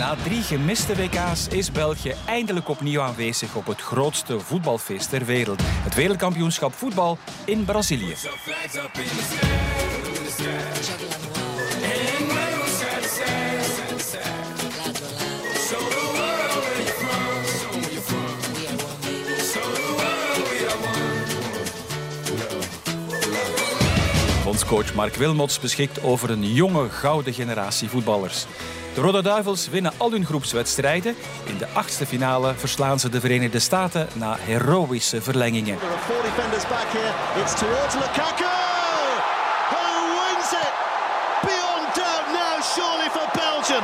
Na drie gemiste WK's is België eindelijk opnieuw aanwezig op het grootste voetbalfeest ter wereld. Het wereldkampioenschap voetbal in Brazilië. Bondscoach Mark Wilmots beschikt over een jonge gouden generatie voetballers. De Duivels winnen al hun groepswedstrijden. In de achtste finale verslaan ze de Verenigde Staten na heroïsche verlengingen.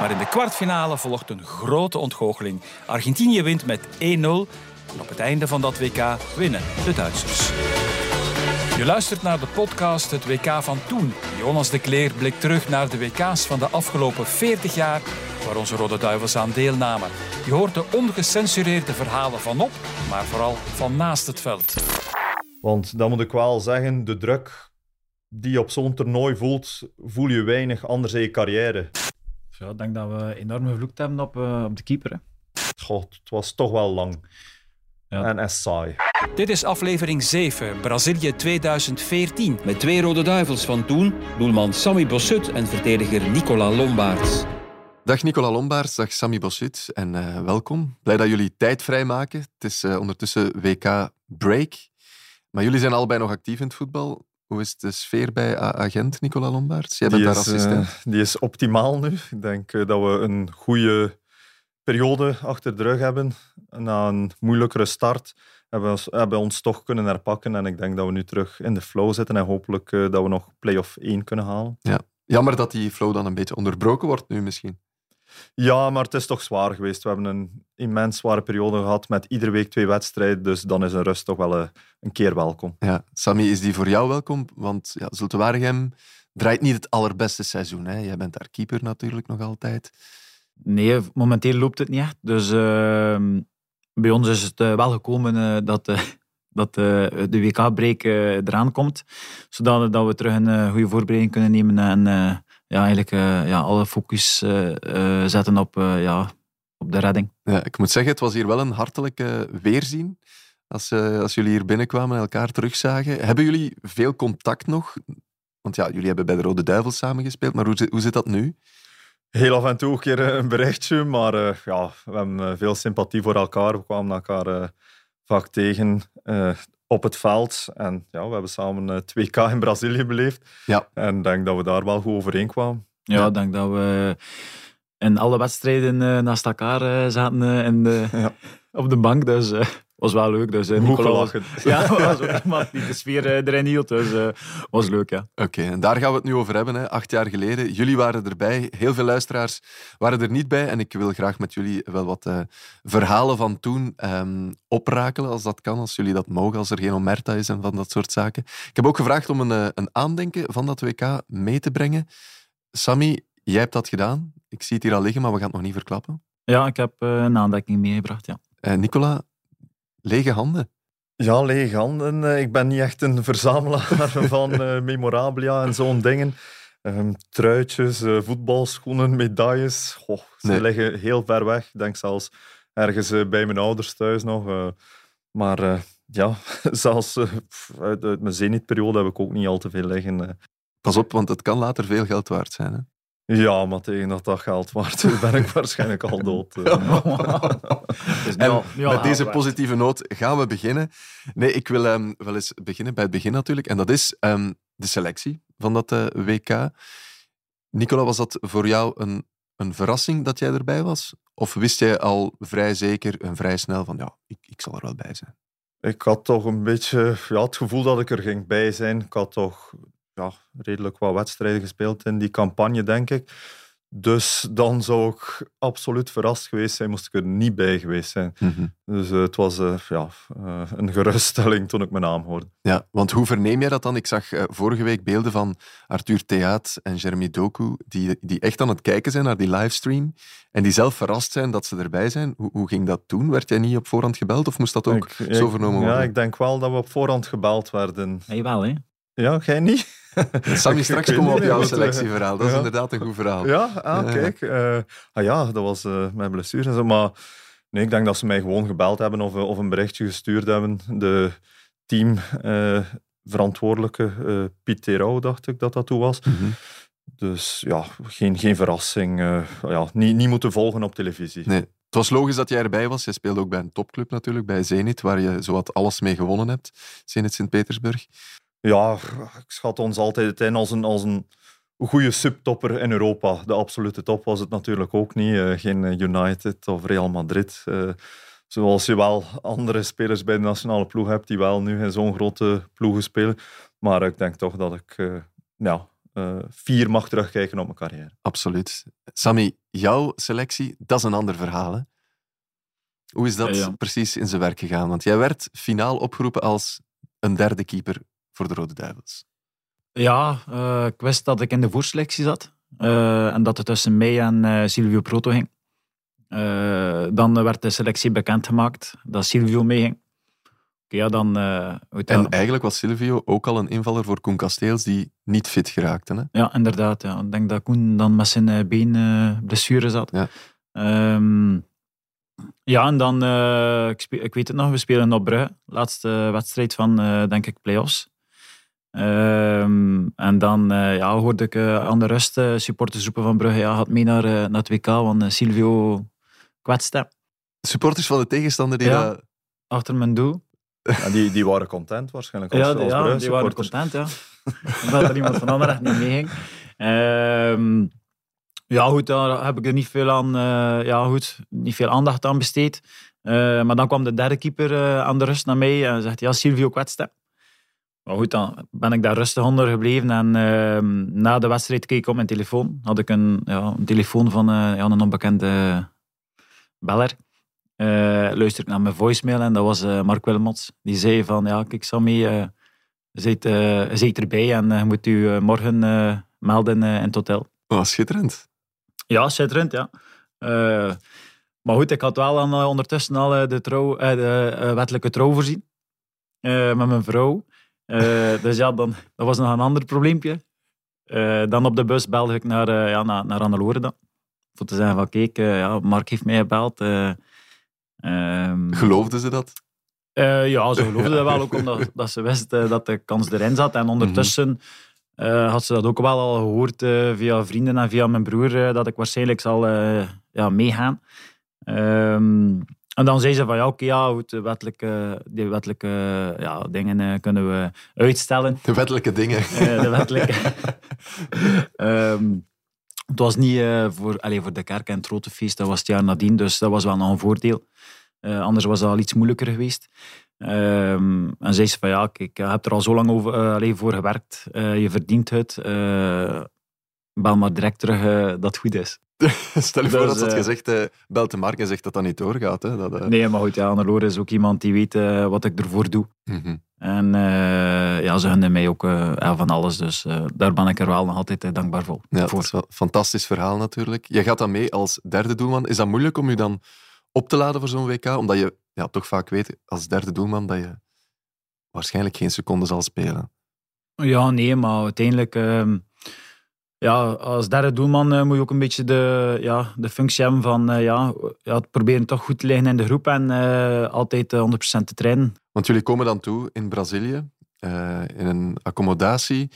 Maar in de kwartfinale volgt een grote ontgoocheling. Argentinië wint met 1-0. En op het einde van dat WK winnen de Duitsers. Je luistert naar de podcast Het WK van toen. Jonas de Kleer blikt terug naar de WK's van de afgelopen 40 jaar waar onze Rode Duivels aan deelnamen. Je hoort de ongecensureerde verhalen van op, maar vooral van naast het veld. Want dat moet ik wel zeggen, de druk die je op zo'n toernooi voelt, voel je weinig anders in je carrière. Ja, ik denk dat we enorm gevloekt hebben op, eh, op de keeper. Hè. Goh, het was toch wel lang. Ja. En, saai. Dit is aflevering 7, Brazilië 2014. Met twee Rode Duivels van toen, doelman Sammy Bossut en verdediger Nicola Lombaerts. Dag Nicola Lombaerts, dag Sammy Bossut en eh, welkom. Blij dat jullie tijd vrijmaken. Het is eh, ondertussen WK Break. Maar jullie zijn allebei nog actief in het voetbal. Hoe is de sfeer bij Agent, Nicola Lombaerts? Jij bent Die daar is, assistent. eh, die is optimaal nu. Ik denk dat we een goede periode achter de rug hebben. Na een moeilijkere start hebben we ons, hebben ons toch kunnen herpakken. En ik denk dat we nu terug in de flow zitten en hopelijk eh, dat we nog play-off 1 kunnen halen. Jammer dat die flow dan een beetje onderbroken wordt nu misschien. Ja, maar het is toch zwaar geweest. We hebben een immens zware periode gehad met iedere week twee wedstrijden. Dus dan is een rust toch wel eh, een keer welkom. Ja, Sammy, is die voor jou welkom? Want ja, Zulte Waregem draait niet het allerbeste seizoen. Hè? Jij bent daar keeper natuurlijk nog altijd. Nee, momenteel loopt het niet echt. Dus ehm, bij ons is het eh, wel gekomen eh, dat, eh, dat de WK-break eraan komt. Zodat dat we terug een goede voorbereiding kunnen nemen en ja, eigenlijk ja, alle focus zetten op, ja, op de redding. Ja, ik moet zeggen, het was hier wel een hartelijke weerzien. Als, als jullie hier binnenkwamen en elkaar terugzagen. Hebben jullie veel contact nog? Want ja, jullie hebben bij de Rode Duivels samengespeeld, maar hoe, hoe zit dat nu? Heel af en toe een keer eh, een berichtje, maar eh, ja, we hebben eh, veel sympathie voor elkaar. We kwamen elkaar eh, vaak tegen eh, op het veld. En ja, we hebben samen eh, 2K in Brazilië beleefd. Ja. En ik denk dat we daar wel goed overeenkwamen. Ja, Ja. ik denk dat we in alle wedstrijden eh, naast elkaar zaten in de, Ja. Op de bank. Dus eh was wel leuk. Dus, eh, Goed Nicola. Ja, was ook iemand die de sfeer eh, erin hield. Dus eh was leuk, ja. Oké, en daar gaan we het nu over hebben. Hè. Acht jaar geleden. Jullie waren erbij. Heel veel luisteraars waren er niet bij. En ik wil graag met jullie wel wat eh, verhalen van toen ehm, oprakelen, als dat kan, als jullie dat mogen, als er geen omerta is en van dat soort zaken. Ik heb ook gevraagd om een, eh, een aandenken van dat WK mee te brengen. Sammy, jij hebt dat gedaan. Ik zie het hier al liggen, maar we gaan het nog niet verklappen. Ja, ik heb eh, een aandekking meegebracht, ja. Eh, Nicola, lege handen. Ja, lege handen. Eh, Ik ben niet echt een verzamelaar van eh, memorabilia en zo'n dingen. Ehm, truitjes, voetbalschoenen, medailles. Goh, ze Nee. liggen heel ver weg. Ik denk zelfs ergens bij mijn ouders thuis nog. maar ja, zelfs uit, uit mijn zenitperiode heb ik ook niet al te veel liggen. Pas op, want het kan later veel geld waard zijn. Hè? Ja, maar tegen dat dat geld waard ben ik waarschijnlijk al dood. eh. Dus En al- al met deze positieve noot gaan we beginnen. Nee, ik wil ehm, wel eens beginnen bij het begin natuurlijk. En dat is ehm, de selectie van dat eh, WK. Nicola, was dat voor jou een, een verrassing dat jij erbij was? Of wist jij al vrij zeker en vrij snel van ja, ik, ik zal er wel bij zijn? Ik had toch een beetje ja, het gevoel dat ik er ging bij zijn. Ik had toch ja, redelijk wat wedstrijden gespeeld in die campagne, denk ik. Dus dan zou ik absoluut verrast geweest zijn, moest ik er niet bij geweest zijn. Dus eh, het was eh, ja, eh, een geruststelling toen ik mijn naam hoorde. Ja, want hoe verneem jij dat dan? Ik zag vorige week beelden van Arthur Theaat en Jeremy Doku, die, die echt aan het kijken zijn naar die livestream en die zelf verrast zijn dat ze erbij zijn. Hoe, hoe ging dat toen? Werd jij niet op voorhand gebeld of moest dat ook Ik- zo vernomen worden? Ja, ik denk wel dat we op voorhand gebeld werden. Nee, wel, hè. Ja, jij niet? Sammy, straks komen we op jouw eh, selectieverhaal. Dat is ja. inderdaad een goed verhaal. Ja, ah, kijk. eh, ah ja, dat was eh mijn blessure en zo. Maar nee, ik denk dat ze mij gewoon gebeld hebben of, of een berichtje gestuurd hebben. De teamverantwoordelijke, eh Piet Terau, dacht ik dat dat toe was. Mhm. Dus ja, geen, geen verrassing. ja, niet, niet moeten volgen op televisie. Nee. Het was logisch dat jij erbij was. Je speelde ook bij een topclub natuurlijk, bij Zenit, waar je zowat alles mee gewonnen hebt. Zenit Sint-Petersburg. Ja, ik schat ons altijd in als een, als een goede subtopper in Europa. De absolute top was het natuurlijk ook niet. Eh, geen United of Real Madrid. Eh, zoals je wel andere spelers bij de nationale ploeg hebt die wel nu in zo'n grote ploegen spelen. Maar ik denk toch dat ik eh, ja, eh, vier mag terugkijken op mijn carrière. Absoluut. Sammy, jouw selectie, dat is een ander verhaal. Hè? Hoe is dat Ja, ja. precies in zijn werk gegaan? Want jij werd finaal opgeroepen als een derde keeper voor de Rode Duivels. Ja, eh, ik wist dat ik in de voorselectie zat. eh, en dat het tussen mij en eh, Silvio Proto ging. Dan werd de selectie bekendgemaakt dat Silvio meeging. Ja, dan... En eigenlijk was Silvio ook al een invaller voor Koen Kasteels, die niet fit geraakte. Hè? Ja, inderdaad. Ja. Ik denk dat Koen dan met zijn been blessure zat. Ja. Ehm, ja, en dan, ik, weet het nog, we spelen op Brugge. Laatste wedstrijd van, denk ik, play-offs. Ehm, en dan eh, ja, hoorde ik eh, aan de rust eh, supporters roepen van Brugge, ja, gaat mee naar, naar het WK, want Silvio kwetste Supporters van de tegenstander die Ja. dat... achter mijn doel. Ja, die, die waren content waarschijnlijk als, Ja, als die, ja, Brugge die waren content, ja. dat er iemand van Anderlecht niet meeging. Ehm ja, goed, daar heb ik er niet veel, aan, eh, ja, goed, niet veel aandacht aan besteed. Eh, maar dan kwam de derde keeper eh, aan de rust naar mij en zegt, ja, Silvio kwetste. Maar goed, dan ben ik daar rustig onder gebleven. En ehm, na de wedstrijd keek ik op mijn telefoon. Had ik een, ja, een telefoon van eh, ja, een onbekende beller. Eh luister ik naar mijn voicemail en dat was eh, Mark Wilmots. Die zei van, ja, kijk Sammy, eh zit, zit erbij en je moet u morgen melden in het hotel. Oh, schitterend. Ja, schitterend, ja. Maar goed, ik had wel ondertussen al de, trouw, de wettelijke trouw voorzien met mijn vrouw. Eh, dus ja, dan, dat was nog een ander probleempje. Eh, dan op de bus belde ik naar, eh ja, naar, naar Annelore dan. Voor te zeggen van, kijk, ja, Mark heeft mij gebeld. ehm, Geloofden ze dat? ja, ze geloofde dat wel, ook omdat dat ze wist dat de kans erin zat. En ondertussen eh, had ze dat ook wel al gehoord eh, via vrienden en via mijn broer, dat ik waarschijnlijk zal ja, meegaan. Ehm, en dan zei ze van, ja, oké, ja, goed, de wettelijke, die wettelijke ja, dingen eh, kunnen we uitstellen. De wettelijke dingen. Eh, de wettelijke. Ehm, het was niet eh, voor, allez, voor de kerk en het grote feest, dat was het jaar nadien, dus dat was wel nog een voordeel. Anders was dat al iets moeilijker geweest. Ehm, en zei ze van ja, kijk, je hebt er al zo lang over, allee, voor gewerkt, je verdient het. bel maar direct terug dat het goed is. Stel je voor Dus, dat ze eh, gezegd, eh bel de Mark en zegt dat dat niet doorgaat. Hè? Dat, eh, Nee, maar goed, ja, Annelore is ook iemand die weet wat ik ervoor doe. mhm. En ja, ze gunnen mij ook ja, van alles, dus daar ben ik er wel nog altijd dankbaar voor. Ja, dat voor. is wel een fantastisch verhaal natuurlijk. Je gaat dan mee als derde doelman. Is dat moeilijk om je dan op te laden voor zo'n WK? Omdat je ja, toch vaak weet als derde doelman dat je waarschijnlijk geen seconde zal spelen. Ja, nee, maar uiteindelijk... ehm, ja, als derde doelman eh, moet je ook een beetje de, ja, de functie hebben van eh, ja, ja, het proberen toch goed te liggen in de groep en eh, altijd eh, 100% te trainen. Want jullie komen dan toe in Brazilië, eh, in een accommodatie,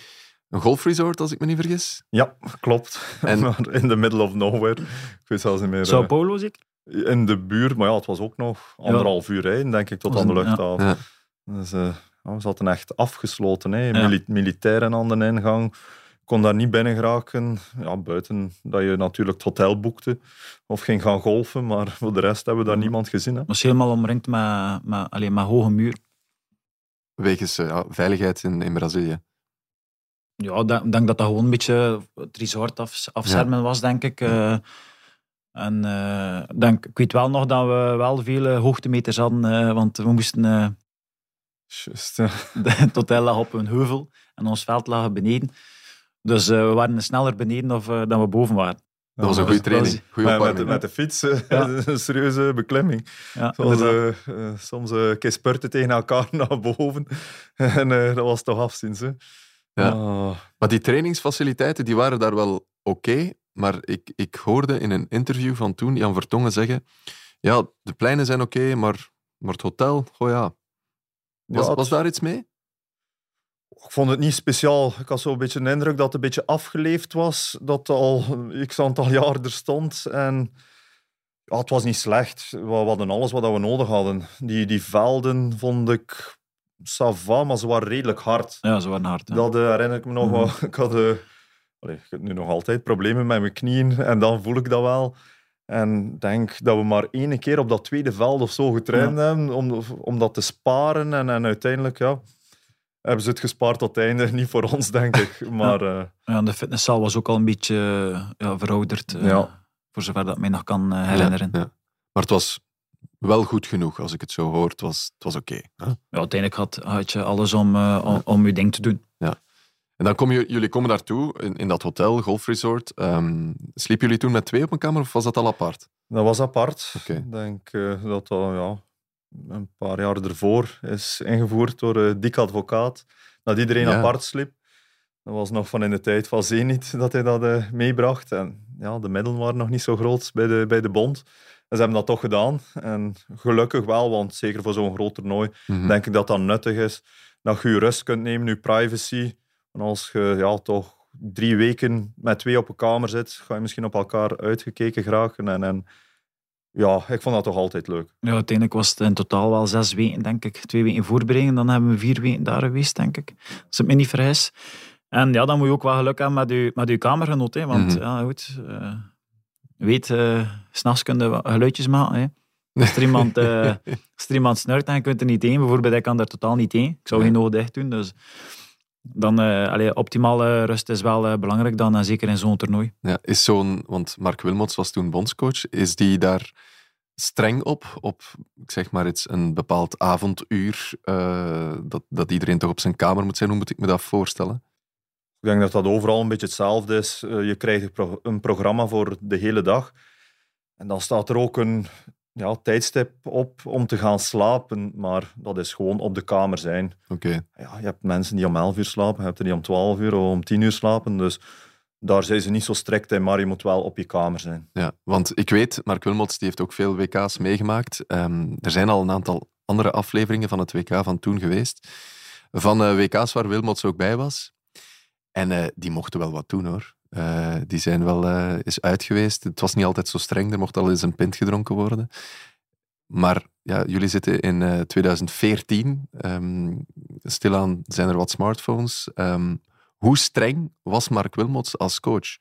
een golfresort als ik me niet vergis. Ja, klopt. En- Maar in the middle of nowhere. Ik weet zelfs niet meer. Sao Paulo, zie ik? in de buurt, maar ja, het was ook nog anderhalf uur rijden, denk ik, tot aan de luchthaven. Ja. Dus, eh, we zaten echt afgesloten. Hè. Ja. Mili- militairen aan de ingang. Kon daar niet binnen geraken. Ja, buiten dat je natuurlijk het hotel boekte of ging gaan golfen. Maar voor de rest hebben we daar Mhm. niemand gezien. Hè. was helemaal omringd met, met, alleen met hoge muur. Wegens eh, ja, veiligheid in, in Brazilië. Ja, ik denk, denk dat dat gewoon een beetje het resort af, afschermen was, denk ik. Eh, en eh, denk, ik weet wel nog dat we wel veel hoogtemeters hadden, eh, want we moesten... eh. De- het hotel lag op een heuvel en ons veld lag beneden. Dus eh, we waren sneller beneden of, eh, dan we boven waren. Dat was een goede training. Goede met, de, met de fiets eh, Ja. een serieuze beklimming. Ja, Zoals, soms een keer spurten tegen elkaar naar boven. en dat was toch afzien. Hè. Ja. Ah, Maar die trainingsfaciliteiten die waren daar wel oké. maar ik, ik hoorde in een interview van toen Jan Vertongen zeggen: Ja, de pleinen zijn oké, maar, maar het hotel, oh ja. Was, ja, was daar iets mee? Ik vond het niet speciaal. Ik had zo'n beetje de indruk dat het een beetje afgeleefd was. Dat het al x aantal jaar er stond. En ja, het was niet slecht. We hadden alles wat we nodig hadden. Die, die velden vond ik sava, maar ze waren redelijk hard. Ja, ze waren hard. hè. Dat eh, herinner ik me nog wel. Ik had eh, allee, ik heb nu nog altijd problemen met mijn knieën. En dan voel ik dat wel. En ik denk dat we maar één keer op dat tweede veld of zo getraind hebben. Om, om dat te sparen. En, en uiteindelijk, ja hebben ze het gespaard tot het einde. Niet voor ons, denk ik. Maar eh, Ja, de fitnesszaal was ook al een beetje eh, ja, verouderd. eh, Ja. Voor zover dat ik mij nog kan herinneren. Ja, ja. Maar het was wel goed genoeg, als ik het zo hoor. Het was, het was oké. hè? Ja, uiteindelijk had, had je alles om, om, om je ding te doen. En dan komen jullie komen daartoe, in, in dat hotel, golfresort. Ehm sliepen jullie toen met twee op een kamer of was dat al apart? dat was apart. Ik denk eh, dat dat ja, een paar jaar ervoor is ingevoerd door eh Dick Advocaat. Dat iedereen Ja. apart sliep. Dat was nog van in de tijd van Zenit dat hij dat eh, meebracht. En ja, de middelen waren nog niet zo groot bij de, bij de bond. En ze hebben dat toch gedaan. En gelukkig wel, want zeker voor zo'n groot toernooi Mhm. denk ik dat dat nuttig is. Dat je je rust kunt nemen, je privacy. En als je ja, toch drie weken met twee op een kamer zit, ga je misschien op elkaar uitgekeken geraken. En, en ja, ik vond dat toch altijd leuk. Ja, uiteindelijk was het in totaal wel zes weken, denk ik. Twee weken voorbereiding, dan hebben we vier weken daar geweest, denk ik. Als ik me niet vergis. En ja, dan moet je ook wel geluk hebben met je, met je kamergenoot. Hè, want Mhm. ja, goed, eh, je weet, eh, s'nachts kun je geluidjes maken. Hè. Als er iemand, eh, als er iemand snurkt en je kunt er niet heen, bijvoorbeeld, ik kan daar totaal niet heen. Ik zou geen ogen dicht doen. Dus dan, eh allee, optimale rust is wel eh, belangrijk dan, en zeker in zo'n toernooi. Ja, is zo'n, want Mark Wilmots was toen bondscoach, is die daar streng op, op ik zeg maar iets, een bepaald avonduur, eh, dat, dat iedereen toch op zijn kamer moet zijn? Hoe moet ik me dat voorstellen? Ik denk dat dat overal een beetje hetzelfde is. Eh, je krijgt een programma voor de hele dag. En dan staat er ook een ja, tijdstip op om te gaan slapen. Maar dat is gewoon op de kamer zijn. Oké, Ja, je hebt mensen die om 11 uur slapen, je hebt er die om 12 uur of om 10 uur slapen. Dus daar zijn ze niet zo strikt in, maar je moet wel op je kamer zijn. ja. Want ik weet, Mark Wilmots die heeft ook veel WK's meegemaakt. Ehm, er zijn al een aantal andere afleveringen van het WK van toen geweest. Van eh, WK's waar Wilmots ook bij was. En eh, die mochten wel wat doen hoor. Eh, die zijn wel eh, eens uit geweest. Het was niet altijd zo streng, er mocht al eens een pint gedronken worden. Maar ja, jullie zitten in eh, 2014. Ehm, stilaan zijn er wat smartphones. Ehm, hoe streng was Mark Wilmots als coach?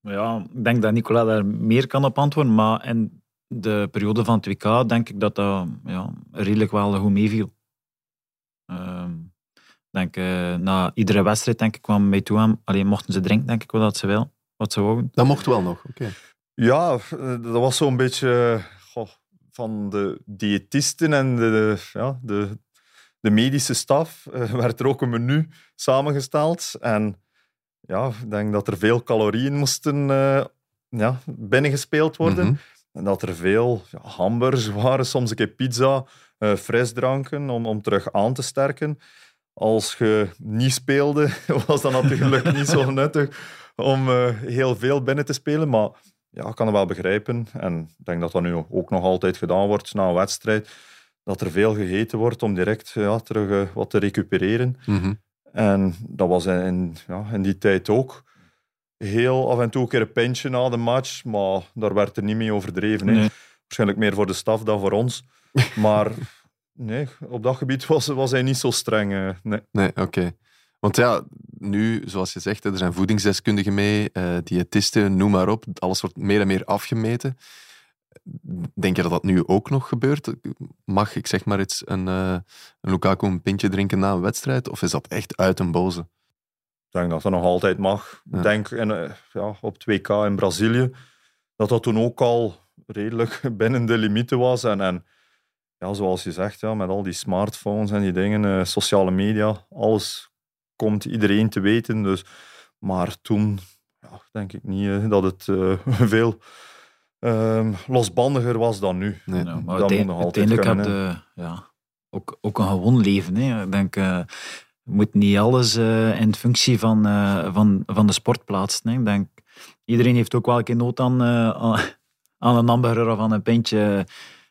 Ja, ik denk dat Nicola daar meer kan op antwoorden, maar in de periode van het WK denk ik dat dat ja, redelijk wel goed meeviel. Ik denk, eh, na iedere wedstrijd denk ik, kwam mij toe aan, alleen mochten ze drinken, denk ik, wat ze wil, wat ze wouden. Dat mocht wel nog, oké. Ja, eh, dat was zo'n beetje eh, goh, van de diëtisten en de, ja, de, de medische staf eh, werd er ook een menu samengesteld. En ja, ik denk dat er veel calorieën moesten eh, ja, binnengespeeld worden. Mhm. En dat er veel ja, hamburgers waren, soms een keer pizza, eh, frisdranken om, om terug aan te sterken. Als je niet speelde, was dat natuurlijk niet zo nuttig om eh, heel veel binnen te spelen. Maar ja, ik kan het wel begrijpen. En ik denk dat dat nu ook nog altijd gedaan wordt na een wedstrijd. Dat er veel gegeten wordt om direct ja, terug eh, wat te recupereren. Mhm. En dat was in, ja, in die tijd ook. Heel af en toe een keer een pintje na de match, maar daar werd er niet mee overdreven. Nee. Waarschijnlijk meer voor de staf dan voor ons. Maar nee, op dat gebied was, was hij niet zo streng. eh, Nee. Nee, oké. Want ja, nu, zoals je zegt, er zijn voedingsdeskundigen mee, eh, diëtisten, noem maar op. Alles wordt meer en meer afgemeten. Denk je dat dat nu ook nog gebeurt? Mag ik zeg maar iets, een, eh, een Lukaku een pintje drinken na een wedstrijd? Of is dat echt uit een boze? Ik denk dat dat nog altijd mag. Ja. Ik denk eh, ja, op 2K in Brazilië, dat dat toen ook al redelijk binnen de limieten was. En, en ja, zoals je zegt, ja, met al die smartphones en die dingen, eh, sociale media, alles komt iedereen te weten. Dus, maar toen ja, denk ik niet eh, dat het eh, veel ehm, losbandiger was dan nu. Nee. Maar dat moet uiteen- nog altijd uiteindelijk heb kunnen, je ja, ook, ook een gewoon leven. Hè. Ik denk, eh, je moet niet alles uh, in functie van, uh, van, van de sport plaatsen. Hè. Ik denk, iedereen heeft ook wel een keer nood aan, uh, aan een hamburger of aan een pintje.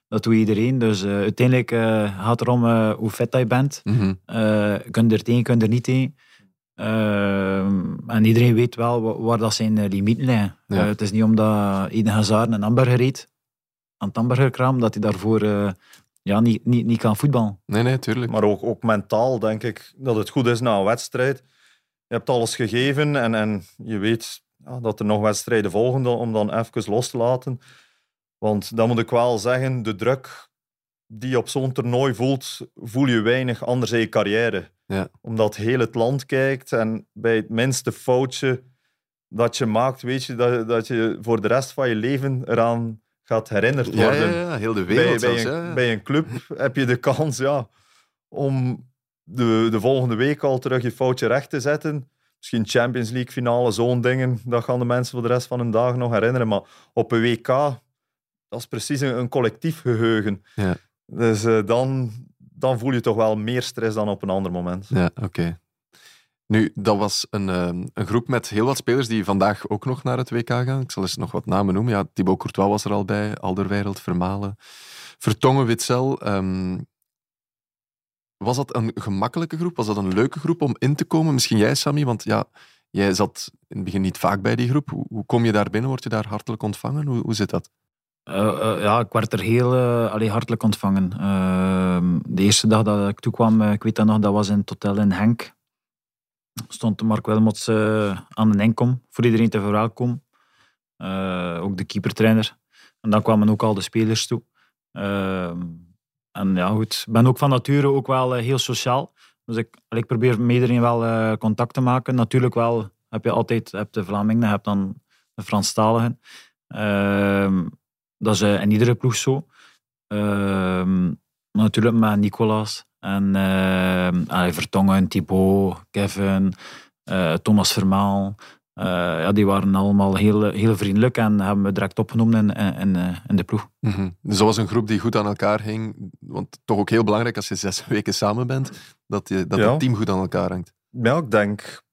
Dat doet iedereen. Dus uiteindelijk gaat het erom hoe vet je bent. Mm -hmm. kun je er tegen, kun je er niet tegen. en iedereen weet wel waar, dat zijn limieten liggen. Ja. het is niet omdat Eden Hazard een hamburger eet aan het hamburgerkraam, dat hij daarvoor ja, niet, niet, niet kan voetballen. Nee, nee, tuurlijk. Maar ook, ook mentaal denk ik dat het goed is na een wedstrijd. Je hebt alles gegeven en, en je weet ja, dat er nog wedstrijden volgen om dan even los te laten. Want dan moet ik wel zeggen, de druk die je op zo'n toernooi voelt, voel je weinig anders in je carrière. Ja. Omdat heel het land kijkt en bij het minste foutje dat je maakt, weet je dat, dat je voor de rest van je leven eraan gaat herinnerd worden. Ja, ja, heel de wereld bij, bij, zelfs, een, bij een club heb je de kans ja, om de, de volgende week al terug je foutje recht te zetten. Misschien Champions League finale, zo'n dingen. Dat gaan de mensen voor de rest van hun dagen nog herinneren. Maar op een WK, dat is precies een, een collectief geheugen. Ja. Dus uh, dan, dan voel je toch wel meer stress dan op een ander moment. Ja, oké. Nu, dat was een, uh, een groep met heel wat spelers die vandaag ook nog naar het WK gaan. Ik zal eens nog wat namen noemen. Ja, Thibaut Courtois was er al bij, Alderweireld, Vermalen, Vertongen, Witzel. Um, was dat een gemakkelijke groep? Was dat een leuke groep om in te komen? Misschien jij, Sammy, want ja, jij zat in het begin niet vaak bij die groep. Hoe, hoe kom je daar binnen? Word je daar hartelijk ontvangen? Hoe, hoe zit dat? Uh, uh, ja, ik werd er heel uh, hartelijk ontvangen. Ehm, de eerste dag dat ik toekwam, ik weet dat nog, dat was in het hotel in Henk stond Mark Wilmots aan de enkom voor iedereen te verwelkomen. Ook de keepertrainer. En dan kwamen ook al de spelers toe. Uh, en ja, goed. Ik ben ook van nature ook wel heel sociaal. Dus ik, ik probeer met iedereen wel contact te maken. Natuurlijk wel heb je altijd heb de Vlamingen, je hebt dan de Franstaligen. Dat is in iedere ploeg zo. Ehm, natuurlijk met Nicolas. En uh, Vertongen, Thibaut, Kevin, uh, Thomas Vermaal. Uh, ja, die waren allemaal heel, heel vriendelijk en hebben we direct opgenomen in, in, in de ploeg. Mm -hmm. Dus dat was een groep die goed aan elkaar hing. Want toch ook heel belangrijk als je zes weken samen bent, dat, je, dat ja. het team goed aan elkaar hangt. Ja, ik denk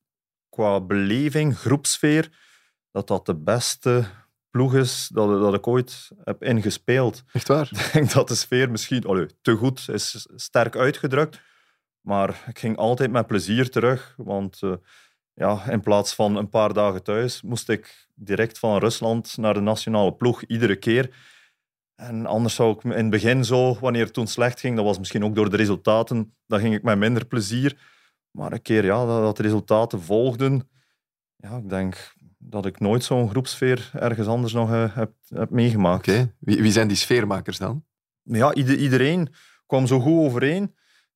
qua beleving, groepsfeer, dat dat de beste ploeg is dat, dat ik ooit heb ingespeeld. Echt waar? Ik denk dat de sfeer misschien allee, te goed is, sterk uitgedrukt. Maar ik ging altijd met plezier terug. Want uh, ja, in plaats van een paar dagen thuis, moest ik direct van Rusland naar de nationale ploeg, iedere keer. En anders zou ik in het begin zo, wanneer het toen slecht ging, dat was misschien ook door de resultaten, dan ging ik met minder plezier. Maar een keer ja, dat, dat de resultaten volgden, ja, ik denk dat ik nooit zo'n groepsfeer ergens anders nog uh, heb, heb meegemaakt. Okay. Wie, wie, zijn die sfeermakers dan? Ja, iedereen kwam zo goed overeen.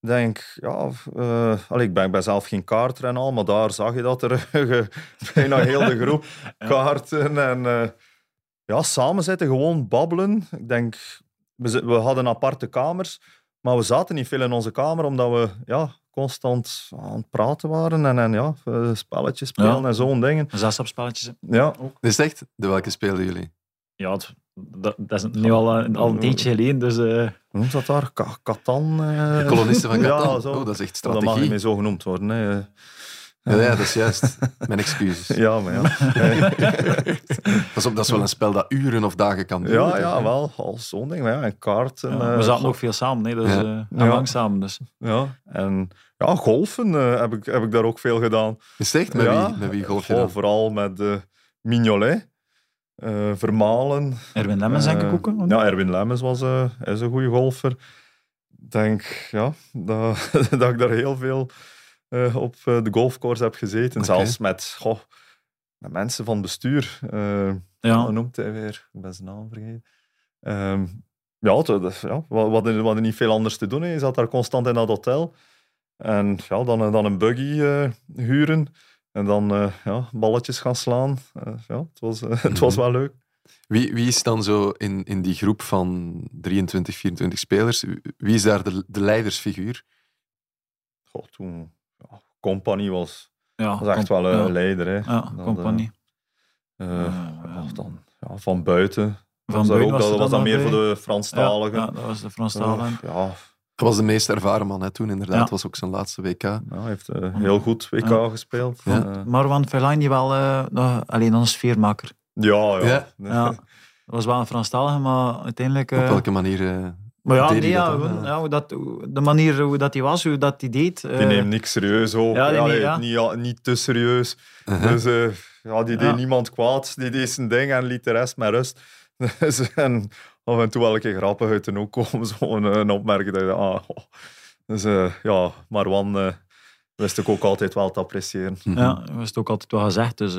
Ik denk, ja, uh, allee, ik ben, ben zelf geen kaartren al, maar daar zag je dat er bijna heel de groep kaarten en uh, ja, samen zitten, gewoon babbelen. Ik denk, we, we hadden aparte kamers, maar we zaten niet veel in onze kamer, omdat we ja, constant aan het praten waren en, en ja, eh, spelletjes spelen ja. en zo'n dingen. Zelfspelletjes. Ja. Ook. Is het echt? De welke speelden jullie? Ja, het, dat, dat, is nu al, al een tijdje geleden, dus... Uh... Hoe noemt dat daar? Katan? Uh... De kolonisten van Katan? Ja, zo. Oh, dat is echt strategie. Dat mag niet meer zo genoemd worden. Hè. Ja, ja, dat is juist. Mijn excuses. Ja, maar ja. Pas op, dat is wel een spel dat uren of dagen kan duren. Ja, ja wel. Al zo'n ding. Maar ja, een kaart. En, ja, we zaten ook veel samen. Nee, dus, ja. uh, ja. lang samen. Dus. Ja, en ja, golfen uh, heb, ik, heb ik daar ook veel gedaan. Is echt? Met, wie, met wie golf je Vooral met uh, Mignolet. Uh, Vermalen. Erwin Lemmens, denk ik ook. Ja, Erwin Lemmens was, is een goede golfer. Ik denk ja, dat, dat ik daar heel veel uh, op uh, de golfcourse heb gezeten. Okay. Zelfs met, goh, met mensen van bestuur. Uh, ja. Hoe noemt hij weer? Ik ben zijn naam vergeten. Um, ja, dat, ja, we hadden niet veel anders te doen. Hè. Je zat daar constant in dat hotel. En ja, dan, dan een buggy huren. En dan ja, balletjes gaan slaan. ja, het, was, het was wel leuk. Wie, wie is dan zo in, in die groep van 23, 24 spelers? Wie is daar de, de leidersfiguur? Goh, toen Company was, ja, was echt wel een ja. leider. Hè. Ja, dat, Company. Uh, uh, dan, ja, van buiten. Van was buiten ook, was dat was dan meer bij. voor de Franstaligen. Ja, dat was de Franstaligen. Uh, ja, Hij was de meest ervaren man hè, toen, inderdaad. Ja. Het was ook zijn laatste WK. Ja, hij heeft eh, heel goed WK Ja. gespeeld. Ja. Eh, Marwan Fellaini wel eh, nog, alleen dan een sfeermaker. ja, ja. Ja. Ja. Dat was wel een Franstalige, maar uiteindelijk... Op eh, welke manier eh, maar ja, nee, ja, dat dan? gewoon, Ja. ja, hoe dat, hoe- de manier hoe dat hij was, hoe dat hij deed. Die eh, neemt niks serieus ook. ja, die Ja, neemt- nee, ja. Niet, ja, niet te serieus. uh-huh. Dus eh, ja, die deed Ja. niemand kwaad. Die deed zijn ding en liet de rest met rust. Dus, en af en toe wel een keer grappig uit de hoek komen. Zo'n eh, een opmerking dat je ah, oh. Dus eh, ja, Marwan eh wist ik ook altijd wel te appreciëren. Mhm. Ja, dat was het ook altijd wel gezegd. Dus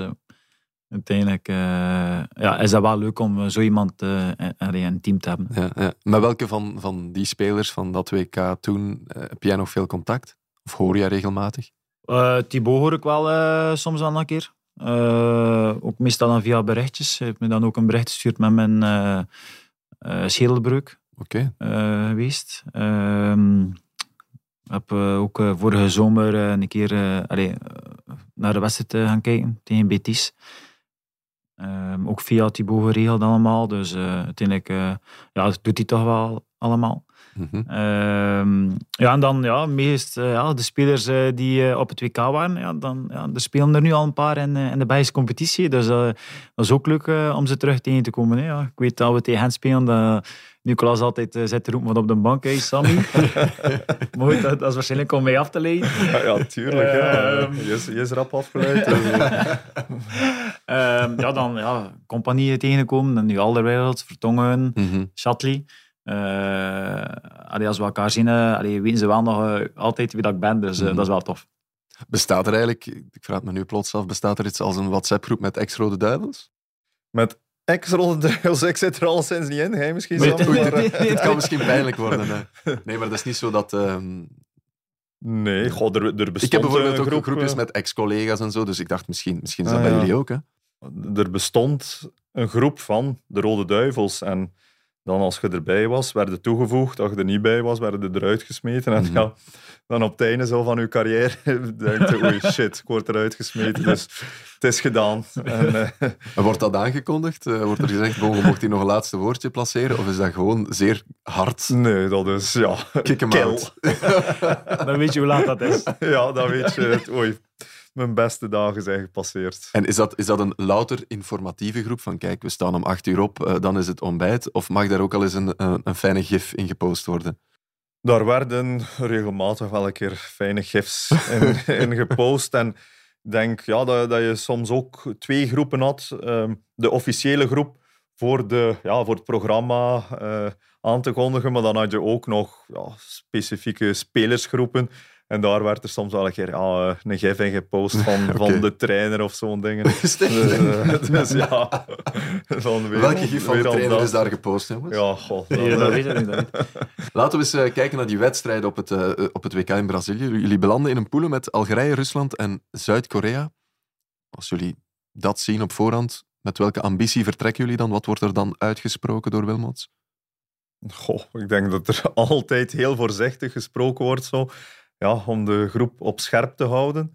uiteindelijk eh, ja, is dat wel leuk om eh, zo iemand eh, in een team te hebben. Ja, ja. Met welke van, van die spelers van dat WK toen heb jij nog veel contact? Of hoor jij regelmatig? Eh Thibaut hoor ik wel soms wel een keer. Ook meestal dan via berichtjes. Hij heeft me dan ook een bericht gestuurd met mijn schedelbreuk Oké. eh, geweest. Ehm, Ik heb eh, ook vorige zomer een keer naar de wedstrijd gaan kijken tegen Betis. Ehm, ook via Thibaut geregeld allemaal. Dus eh, uiteindelijk eh, ja, dat doet hij toch wel allemaal. Ehm, ja, en dan ja, meest eh, ja, de spelers die op het WK waren, ja, dan, ja, er spelen er nu al een paar in, in de Belgische competitie. Dus dat is ook leuk om ze terug tegen te komen. Hè. Ja, ik weet dat we tegen hen spelen, dat Nicolas altijd eh, zit te roepen wat op de bank is, Sammy. maar goed, dat, dat is waarschijnlijk om mij af te leiden. Ja, ja tuurlijk. ja. Ehm. Je, is, je is rap afgeleid. dus, eh, Ehm, ja, dan ja, compagnieën tegengekomen, en nu Alderweireld, Vertongen, Mhm. Shatley. Eh, allee, als we elkaar zien, allee, weten ze wel nog altijd wie dat ik ben, dus Mhm. dat is wel tof. Bestaat er eigenlijk, ik vraag het me nu plots af, bestaat er iets als een WhatsApp-groep met ex-Rode Duivels? met ex-ronde duivels, ik zit er al sinds niet in. Hij misschien nee, maar, Het kan misschien pijnlijk worden. Hè. Nee, maar dat is niet zo dat... ehm, Nee, god, er, er bestond ik heb bijvoorbeeld ook groep, groepjes eh, met ex-collega's en zo, dus ik dacht misschien, misschien is dat Ah, bij ja. jullie ook. Hè? er bestond een groep van de Rode Duivels. En dan als je erbij was, werd je toegevoegd. Als je er niet bij was, werd je eruit gesmeten. En Mhm. ja, dan op het einde zo van je carrière denk je, oei shit, ik word eruit gesmeten. Dus het is gedaan. En, eh, En wordt dat aangekondigd? Eh, wordt er gezegd, bon, je mocht hier nog een laatste woordje placeren? Of is dat gewoon zeer hard? nee, dat is, ja, Kick hem kill. out. Dan weet je hoe laat dat is. Ja, dan weet je het. Oei, mijn beste dagen zijn gepasseerd. En is dat, is dat een louter informatieve groep? Van kijk, we staan om acht uur op, eh, dan is het ontbijt. Of mag daar ook al eens een, een, een fijne gif in gepost worden? Daar werden regelmatig wel een keer fijne gifs in, in gepost. En ik denk ja, dat, dat je soms ook twee groepen had. Ehm, de officiële groep voor, de, ja, voor het programma eh, aan te kondigen. Maar dan had je ook nog ja, specifieke spelersgroepen. En daar werd er soms wel een keer ja, eh, een gif in gepost van, van de trainer of zo'n dingen. Dus, eh, dus ja, van weer, Welke gif van de trainer dat. is daar gepost, jongens? Ja, god. dat- weet ik niet. Laten we eens eh, kijken naar die wedstrijden op het, eh, op het WK in Brazilië. Jullie belanden in een poelen met Algerije, Rusland en Zuid-Korea. Als jullie dat zien op voorhand, met welke ambitie vertrekken jullie dan? Wat wordt er dan uitgesproken door Wilmots? Goh, ik denk dat er altijd heel voorzichtig gesproken wordt zo, ja, om de groep op scherp te houden.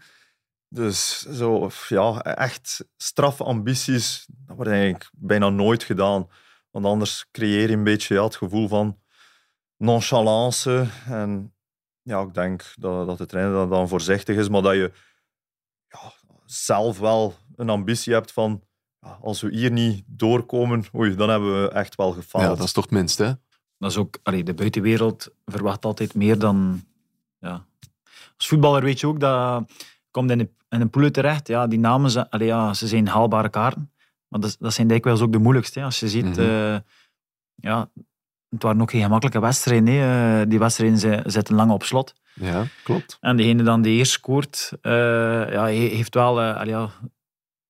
Dus zo, ja, echt straffe ambities, dat wordt eigenlijk bijna nooit gedaan. Want anders creëer je een beetje ja, het gevoel van nonchalance. En ja, ik denk dat, dat de trainer dan voorzichtig is, maar dat je ja, zelf wel een ambitie hebt van ja, als we hier niet doorkomen, oei, dan hebben we echt wel gefaald. Ja, dat is toch het minste, hè? Dat is ook, allee, de buitenwereld verwacht altijd meer dan. Ja. Als voetballer weet je ook dat je komt in een, in een pool terecht. Ja, die namen zijn, allee, ja, ze zijn haalbare kaarten. Maar dat, dat zijn dikwijls ook de moeilijkste. hè. Als je ziet, Mhm. eh, ja, het waren ook geen gemakkelijke wedstrijden. hè. Eh, Die wedstrijden zi- zitten lang op slot. Ja, klopt. En degene dan die eerst scoort, eh, ja, he- heeft wel allee, ja,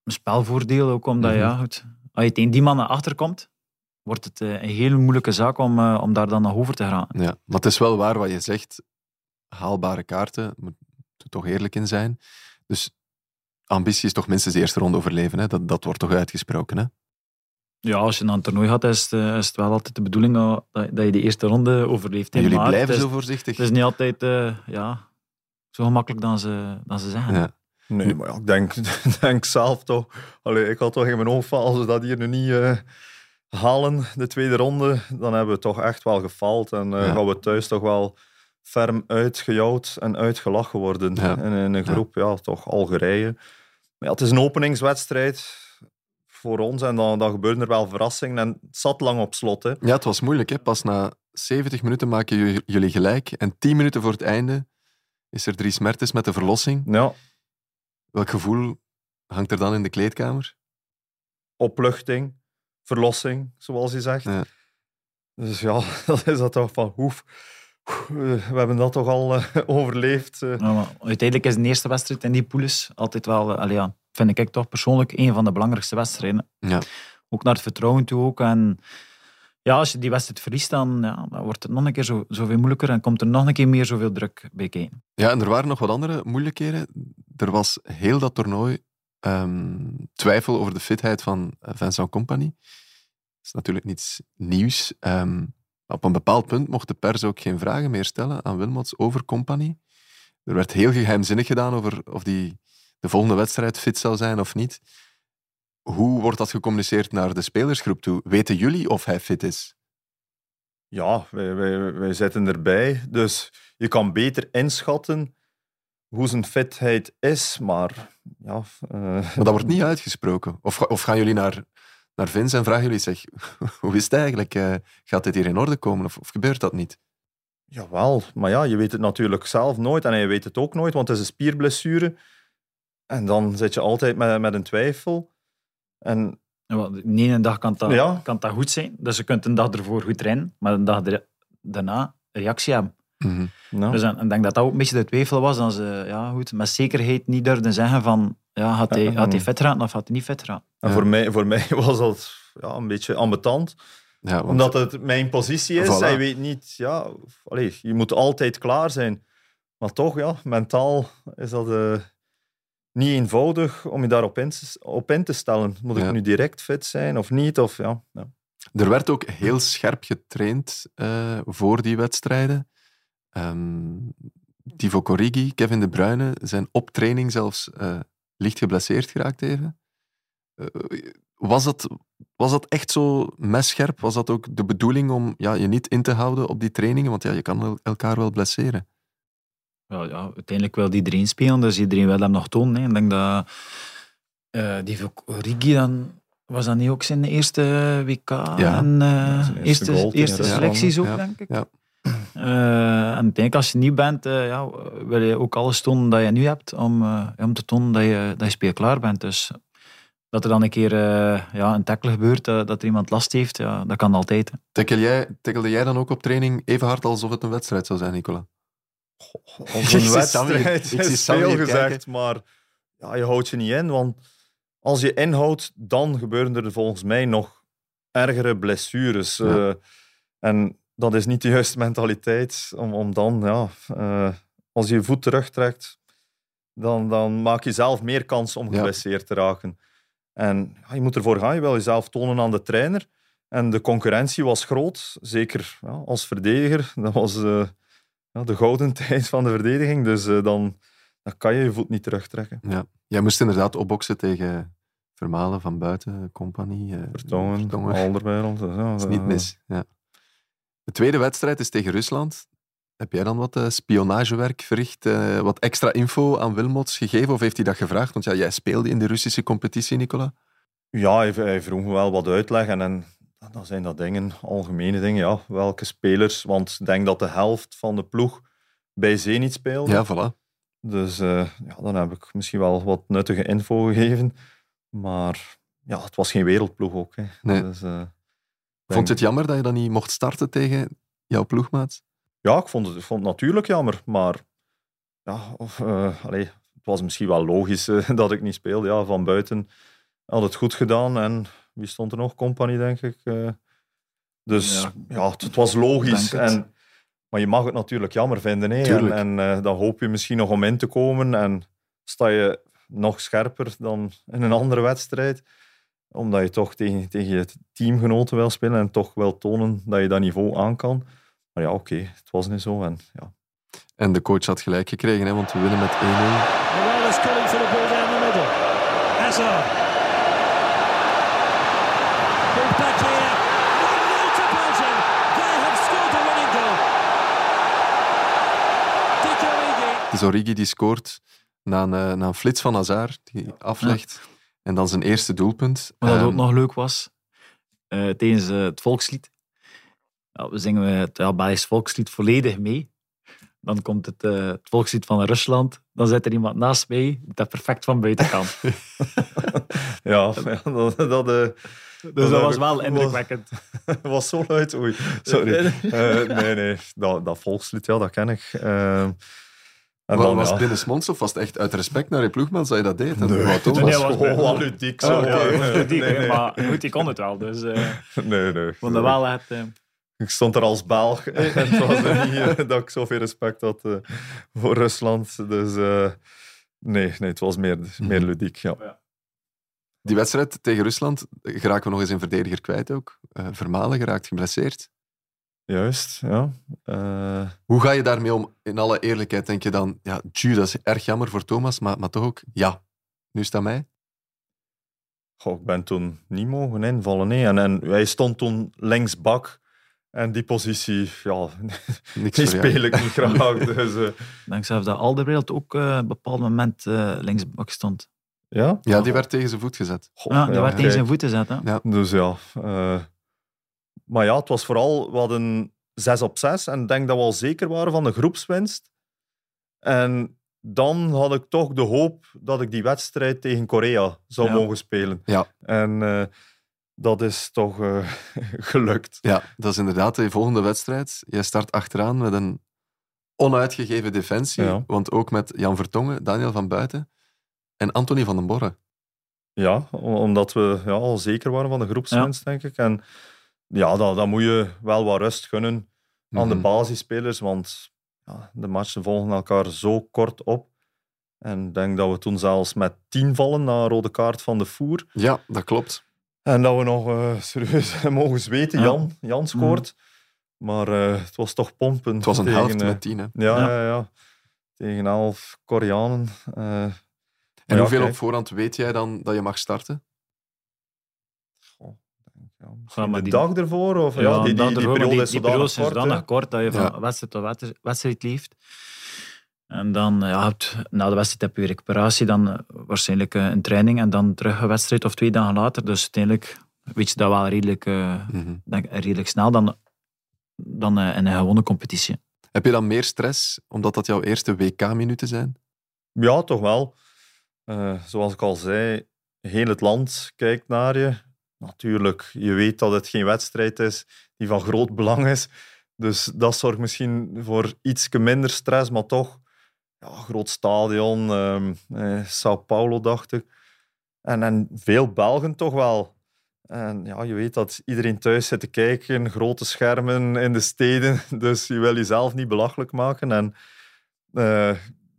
een spelvoordeel. Ook omdat Mhm. ja, goed, als je tegen die man naar achter komt, wordt het een hele moeilijke zaak om, om daar dan nog over te gaan. Ja, maar het is wel waar wat je zegt. Haalbare kaarten, moet er toch eerlijk in zijn. Dus ambitie is toch minstens de eerste ronde overleven. Hè? Dat, dat wordt toch uitgesproken. Hè? Ja, als je naar een toernooi gaat, is het, eh, is het wel altijd de bedoeling dat, dat je de eerste ronde overleeft. En jullie Maar blijven is, zo voorzichtig. Het is niet altijd eh, ja, zo gemakkelijk dan ze, dan ze zeggen. Ja. Nee, maar ja, ik denk, denk zelf toch. Allee, ik had toch in mijn hoofd van als we dat hier nu niet eh, halen, de tweede ronde, dan hebben we toch echt wel gefaald. En eh, Ja. gaan we thuis toch wel ferm uitgejouwd en uitgelachen worden. Ja. In, in een groep, ja. toch Algerije. Maar ja, het is een openingswedstrijd voor ons en dan, dan gebeuren er wel verrassingen. En het zat lang op slot. Hè. Ja, het was moeilijk. Hè? Pas na 70 minuten maken ju- jullie gelijk. En 10 minuten voor het einde is er Dries Mertens met de verlossing. Ja, Welk gevoel hangt er dan in de kleedkamer? opluchting, verlossing, zoals je zegt. Ja. Dus ja, dan is dat toch van hoef. We hebben dat toch al eh, overleefd. eh. Ja, maar uiteindelijk is de eerste wedstrijd in die poules altijd wel, eh, allee, ja, vind ik toch persoonlijk, een van de belangrijkste wedstrijden. Ja. Ook naar het vertrouwen toe ook. En ja, als je die wedstrijd verliest, dan, ja, dan wordt het nog een keer zo, zoveel moeilijker en komt er nog een keer meer zoveel druk bij kijken. Ja, en er waren nog wat andere moeilijkheden. Er was heel dat toernooi ehm, twijfel over de fitheid van Vincent Company. Dat is natuurlijk niets nieuws. Ehm, op een bepaald punt mocht de pers ook geen vragen meer stellen aan Wilmots over Company. Er werd heel geheimzinnig gedaan over of die de volgende wedstrijd fit zou zijn of niet. Hoe wordt dat gecommuniceerd naar de spelersgroep toe? Weten jullie of hij fit is? Ja, wij, wij, wij zitten erbij. Dus je kan beter inschatten hoe zijn fitheid is. Maar ja, eh, Maar dat wordt niet uitgesproken. Of, of gaan jullie naar, naar Vince en vragen jullie, zeg, hoe is het eigenlijk? Eh, gaat dit hier in orde komen of, of gebeurt dat niet? Jawel, maar ja, je weet het natuurlijk zelf nooit en hij weet het ook nooit, want het is een spierblessure. En dan zit je altijd met, met een twijfel. En De ene dag kan dat, Ja. kan dat goed zijn, dus je kunt een dag ervoor goed trainen, maar de dag er- daarna een reactie hebben. nou, Dus ik denk dat dat ook een beetje de twijfel was, dat ze ja, goed, met zekerheid niet durfden zeggen van ja, had, hij, had hij vet geraakt of had hij niet vet geraakt. en Ja. voor, mij, voor mij was dat ja, een beetje ambetant, Ja, want- omdat het mijn positie is. Voilà. Hij weet niet, ja, allee, je moet altijd klaar zijn. Maar toch, ja, mentaal is dat eh, niet eenvoudig om je daarop in, te- op in te stellen. Moet ik Ja. nu direct fit zijn of niet? Of, ja, ja. Er werd ook heel scherp getraind eh, voor die wedstrijden. Ehm Divo Corrigi, Kevin De Bruyne zijn op training zelfs eh, licht geblesseerd geraakt even. Eh, was, dat, was dat echt zo messcherp? Was dat ook de bedoeling om ja, je niet in te houden op die trainingen? Want ja, je kan el- elkaar wel blesseren. Ja, ja, uiteindelijk wil iedereen spelen, dus iedereen wil hem nog tonen. Hè. Ik denk dat eh die Rigi dan was dat niet ook zijn eerste WK Ja. en eh, zijn eerste eerste, eerste, selecties ook, denk ik. Ja. Eh, en ik denk als je niet bent, eh, ja, wil je ook alles tonen dat je nu hebt om, eh, om te tonen dat je, dat je speelklaar bent. Dus dat er dan een keer eh, ja, een tackle gebeurt, dat er iemand last heeft, ja, dat kan altijd. Tackle jij, tackelde jij dan ook op training even hard alsof het een wedstrijd zou zijn, Nicola? Ik een wedstrijd ik is veel gezegd, kijken. maar ja, je houdt je niet in. Want als je inhoudt, dan gebeuren er volgens mij nog ergere blessures. Ja. Eh, en dat is niet de juiste mentaliteit om, om dan, ja, eh, als je je voet terugtrekt, dan, dan maak je zelf meer kans om Ja. geblesseerd te raken. En ja, je moet ervoor gaan, je wil jezelf tonen aan de trainer. En de concurrentie was groot, zeker ja, als verdediger. Dat was eh, ja, de gouden tijd van de verdediging. Dus eh, dan, dan kan je je voet niet terugtrekken. Ja. Jij moest inderdaad opboksen tegen Vermalen van buiten, Compagnie. Vertongen. Alderweireld. dus ja, Dat is niet mis. Ja. De tweede wedstrijd is tegen Rusland. Heb jij dan wat eh, spionagewerk verricht? eh, wat extra info aan Wilmots gegeven? Of heeft hij dat gevraagd? Want ja, jij speelde in de Russische competitie, Nicola. Ja, hij, hij vroeg me wel wat uitleg. En, en dan zijn dat dingen, algemene dingen. Ja, welke spelers? Want ik denk dat de helft van de ploeg bij Zenit speelde. Ja, voilà. Dus eh, ja, dan heb ik misschien wel wat nuttige info gegeven. Maar ja, het was geen wereldploeg ook. Hè. Nee. Dus, Vond je het jammer dat je dan niet mocht starten tegen jouw ploegmaat? Ja, ik vond het, ik vond het natuurlijk jammer. Maar ja, of, eh, allee, het was misschien wel logisch eh, dat ik niet speelde. Ja, van buiten had het goed gedaan. En wie stond er nog? Compagnie, denk ik. eh. dus Ja. ja, het, het was logisch. En, maar je mag het natuurlijk jammer vinden. Hè. En, en eh, dan hoop je misschien nog om in te komen. En sta je nog scherper dan in een andere wedstrijd. Omdat je toch tegen, tegen je teamgenoten wil spelen en toch wil tonen dat je dat niveau aan kan. Maar ja, oké, het was niet zo. En, ja. En de coach had gelijk gekregen, hè, want we winnen met 1-0. Morales calling for the ball down the middle. Hazard. Ball back here. 1-0 to Belgium. They have scored the winning goal. is Origi die scoort na een, eh, na een flits van Hazard, die aflegt. En dan zijn eerste doelpunt. Wat dat ook Ehm, nog leuk was, eh, tijdens eh, het volkslied. Ja, we zingen het ja, Belgisch volkslied volledig mee. Dan komt het, eh, het volkslied van Rusland. Dan zit er iemand naast mij, dat perfect van buitenkant. Ja, ja dat, dat, Dus Dat dat was wel indrukwekkend. was zo luid. Oei, sorry. Eh, nee, nee, dat, dat volkslied, ja, dat ken ik. En dan, was ja. het binnensmonds of was het echt uit respect naar je ploegman dat je dat deed? Nee, Thomas- Nee, was was gewoon ludiek. Oh, Zo, ja, ja. dat was ludiek, Nee, hè, nee. maar goed, die kon het wel. Dus eh, ik Nee, nee. vond dat wel echt... eh, Ik stond er als Belg en het was er niet eh, dat ik zoveel respect had eh, voor Rusland. Dus eh, nee, nee, het was meer, meer Mhm. ludiek. Ja. Die wedstrijd tegen Rusland geraken we nog eens een verdediger kwijt ook. Eh, Vermalen geraakt geblesseerd. Juist, ja. Eh, Hoe ga je daarmee om? In alle eerlijkheid denk je dan, ja, tju, dat is erg jammer voor Thomas, maar, maar toch ook, ja, nu aan mij. goh, ik ben toen niet mogen invallen. Nee. En, en hij stond toen linksbak. En die positie, ja, Niks die speel ik niet graag. Dus, ik denk zelfs dat Alderweireld ook eh, op een bepaald moment eh linksbak stond. ja. Ja, die werd tegen zijn voet gezet. Goh, Ja, die werd tegen zijn voeten zetten. Ja. Dus ja. Maar ja, het was vooral, we hadden 6 op 6 en ik denk dat we al zeker waren van de groepswinst. En dan had ik toch de hoop dat ik die wedstrijd tegen Korea zou Ja. mogen spelen. Ja. En eh, dat is toch eh, gelukt. Ja, dat is inderdaad de volgende wedstrijd. Jij start achteraan met een onuitgegeven defensie, Ja. want ook met Jan Vertongen, Daniel van Buiten en Anthony van den Borre. Ja, om- omdat we ja, al zeker waren van de groepswinst, denk ik. En ja, dan, dan moet je wel wat rust gunnen aan de Mhm. basisspelers, want ja, de matchen volgen elkaar zo kort op. En ik denk dat we toen zelfs met tien vallen na een rode kaart van de voer. Ja, dat klopt. En dat we nog eh, serieus mogen zweten. Ja. Jan, Jan scoort. Maar eh, het was toch pompen. Het was een tegen, helft eh, met tien. Hè. Ja, Ja. ja. Ja, Tegen elf Koreanen. eh, En hoeveel op voorhand weet jij dan dat je mag starten? Ja, de die- dag ervoor? Of, ja, die, die, dan die, periode die, is die zodanig periode is kort. zodanig hè. kort dat je van Ja. wedstrijd tot wedstrijd- wedstrijd leeft. En dan, ja, hebt- na de wedstrijd heb je recuperatie, dan eh, waarschijnlijk eh, een training en dan terug een wedstrijd of twee dagen later. Dus uiteindelijk weet je dat wel redelijk, eh, Mhm. denk, redelijk snel dan, dan eh, in een gewone competitie. Heb je dan meer stress, omdat dat jouw eerste WK-minuten zijn? Ja, toch wel. Eh, zoals ik al zei, heel het land kijkt naar je. Natuurlijk, je weet dat het geen wedstrijd is die van groot belang is. Dus dat zorgt misschien voor iets minder stress, maar toch. Ja, groot stadion, ehm eh, Sao Paulo dacht ik. En, en veel Belgen toch wel. En ja, je weet dat iedereen thuis zit te kijken, grote schermen in de steden, dus je wil jezelf niet belachelijk maken. En eh,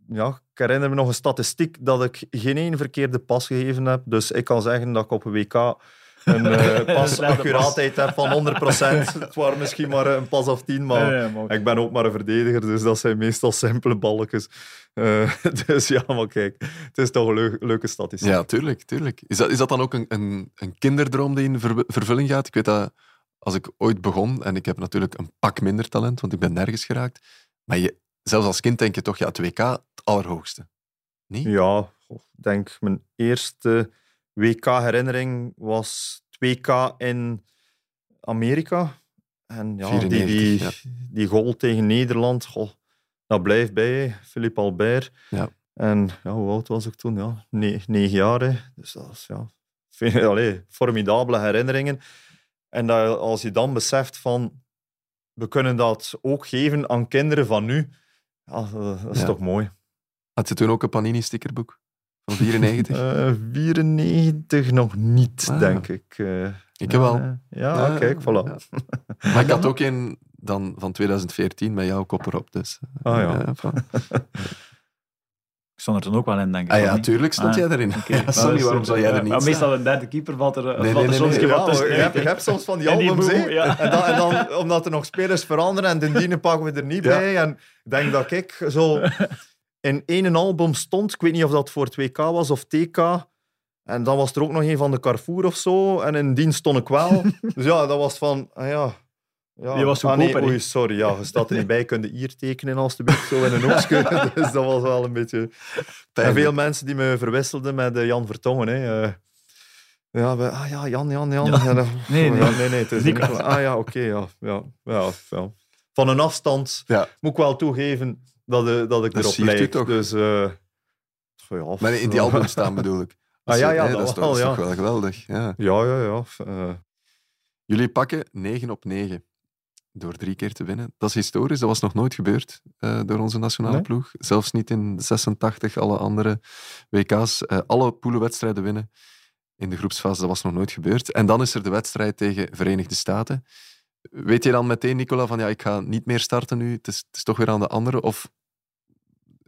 ja, ik herinner me nog een statistiek dat ik geen één verkeerde pas gegeven heb. Dus ik kan zeggen dat ik op een WK een eh, pasaccuraatheid heb van 100%. Het waren misschien maar een pas of 10, maar ik ben ook maar een verdediger, dus dat zijn meestal simpele balkjes. Eh, dus ja, maar kijk, het is toch een leu- leuke statistiek. Ja, tuurlijk. tuurlijk. Is, dat, is dat dan ook een, een, een kinderdroom die in ver- vervulling gaat? Ik weet dat als ik ooit begon, en ik heb natuurlijk een pak minder talent, want ik ben nergens geraakt, maar je, zelfs als kind denk je toch, ja, het WK, het allerhoogste. Niet? Ja, ik denk mijn eerste WK-herinnering was 2K in Amerika. En ja, die, 94, die, ja. die goal tegen Nederland, goh, dat blijft bij. Philippe Albert. Ja. En ja, hoe oud was ik toen? Ja, ne- negen jaar. hè. Dus dat is ja, vind, allee, formidabele herinneringen. En dat, als je dan beseft van, we kunnen dat ook geven aan kinderen van nu, ja, dat, dat is Ja. toch mooi. Had je toen ook een Panini-stickerboek van 94? Eh 94 nog niet, Ah. denk ik. Eh, ik heb wel. eh, ja, kijk, voilà. ja. Maar ik had ook een dan van 2014 met jouw kop erop. Dus. Ah, ja. Eh. Ik stond er toen ook wel in, denk ik. Ah ja, niet? tuurlijk stond Ah, jij erin. Ja, sorry, dat is waarom zou jij er niet? Meestal een derde keeper valt er, Nee, valt nee, er nee, soms nee, Ja, tussen. je, hebt, je hebt soms van die En die albums, ja. En, dan, en dan, omdat er nog spelers veranderen en de dienen pakken we er niet Ja. bij. En ik denk dat ik zo in één album stond. Ik weet niet of dat voor 2K was of TK. En dan was er ook nog een van de Carrefour of zo. En in die stond ik wel. Dus ja, dat was van, ah ja, Ja, Die was ah, nee, oei, sorry. Ja, je staat er niet bij. Kun je hier tekenen alstublieft zo in een oogje? dus dat was wel een beetje... En veel mensen die me verwisselden met eh, Jan Vertongen. Hè. Eh, ja, we, ah ja, Jan, Jan, Jan. Ja. Ja, dat- Nee, nee. Ja, nee, nee, het is. Ah ja, oké, ja, ja, ja, ja. Van een afstand Ja. moet ik wel toegeven dat, eh, dat ik Dat erop lijk. toch? Dus, eh, ja, Maar in die album staan bedoel ik. Ah, ja, ja, dat dat is toch, wel, ja. toch wel geweldig. Ja. Ja, ja, ja. eh, Jullie pakken 9 op 9 door drie keer te winnen. Dat is historisch, dat was nog nooit gebeurd door onze nationale Nee? ploeg. Zelfs niet in 86, alle andere WK's. eh, alle poelenwedstrijden winnen in de groepsfase, dat was nog nooit gebeurd. En dan is er de wedstrijd tegen Verenigde Staten. Weet je dan meteen, Nicola, van ja, ik ga niet meer starten nu, het is, het is toch weer aan de andere? Of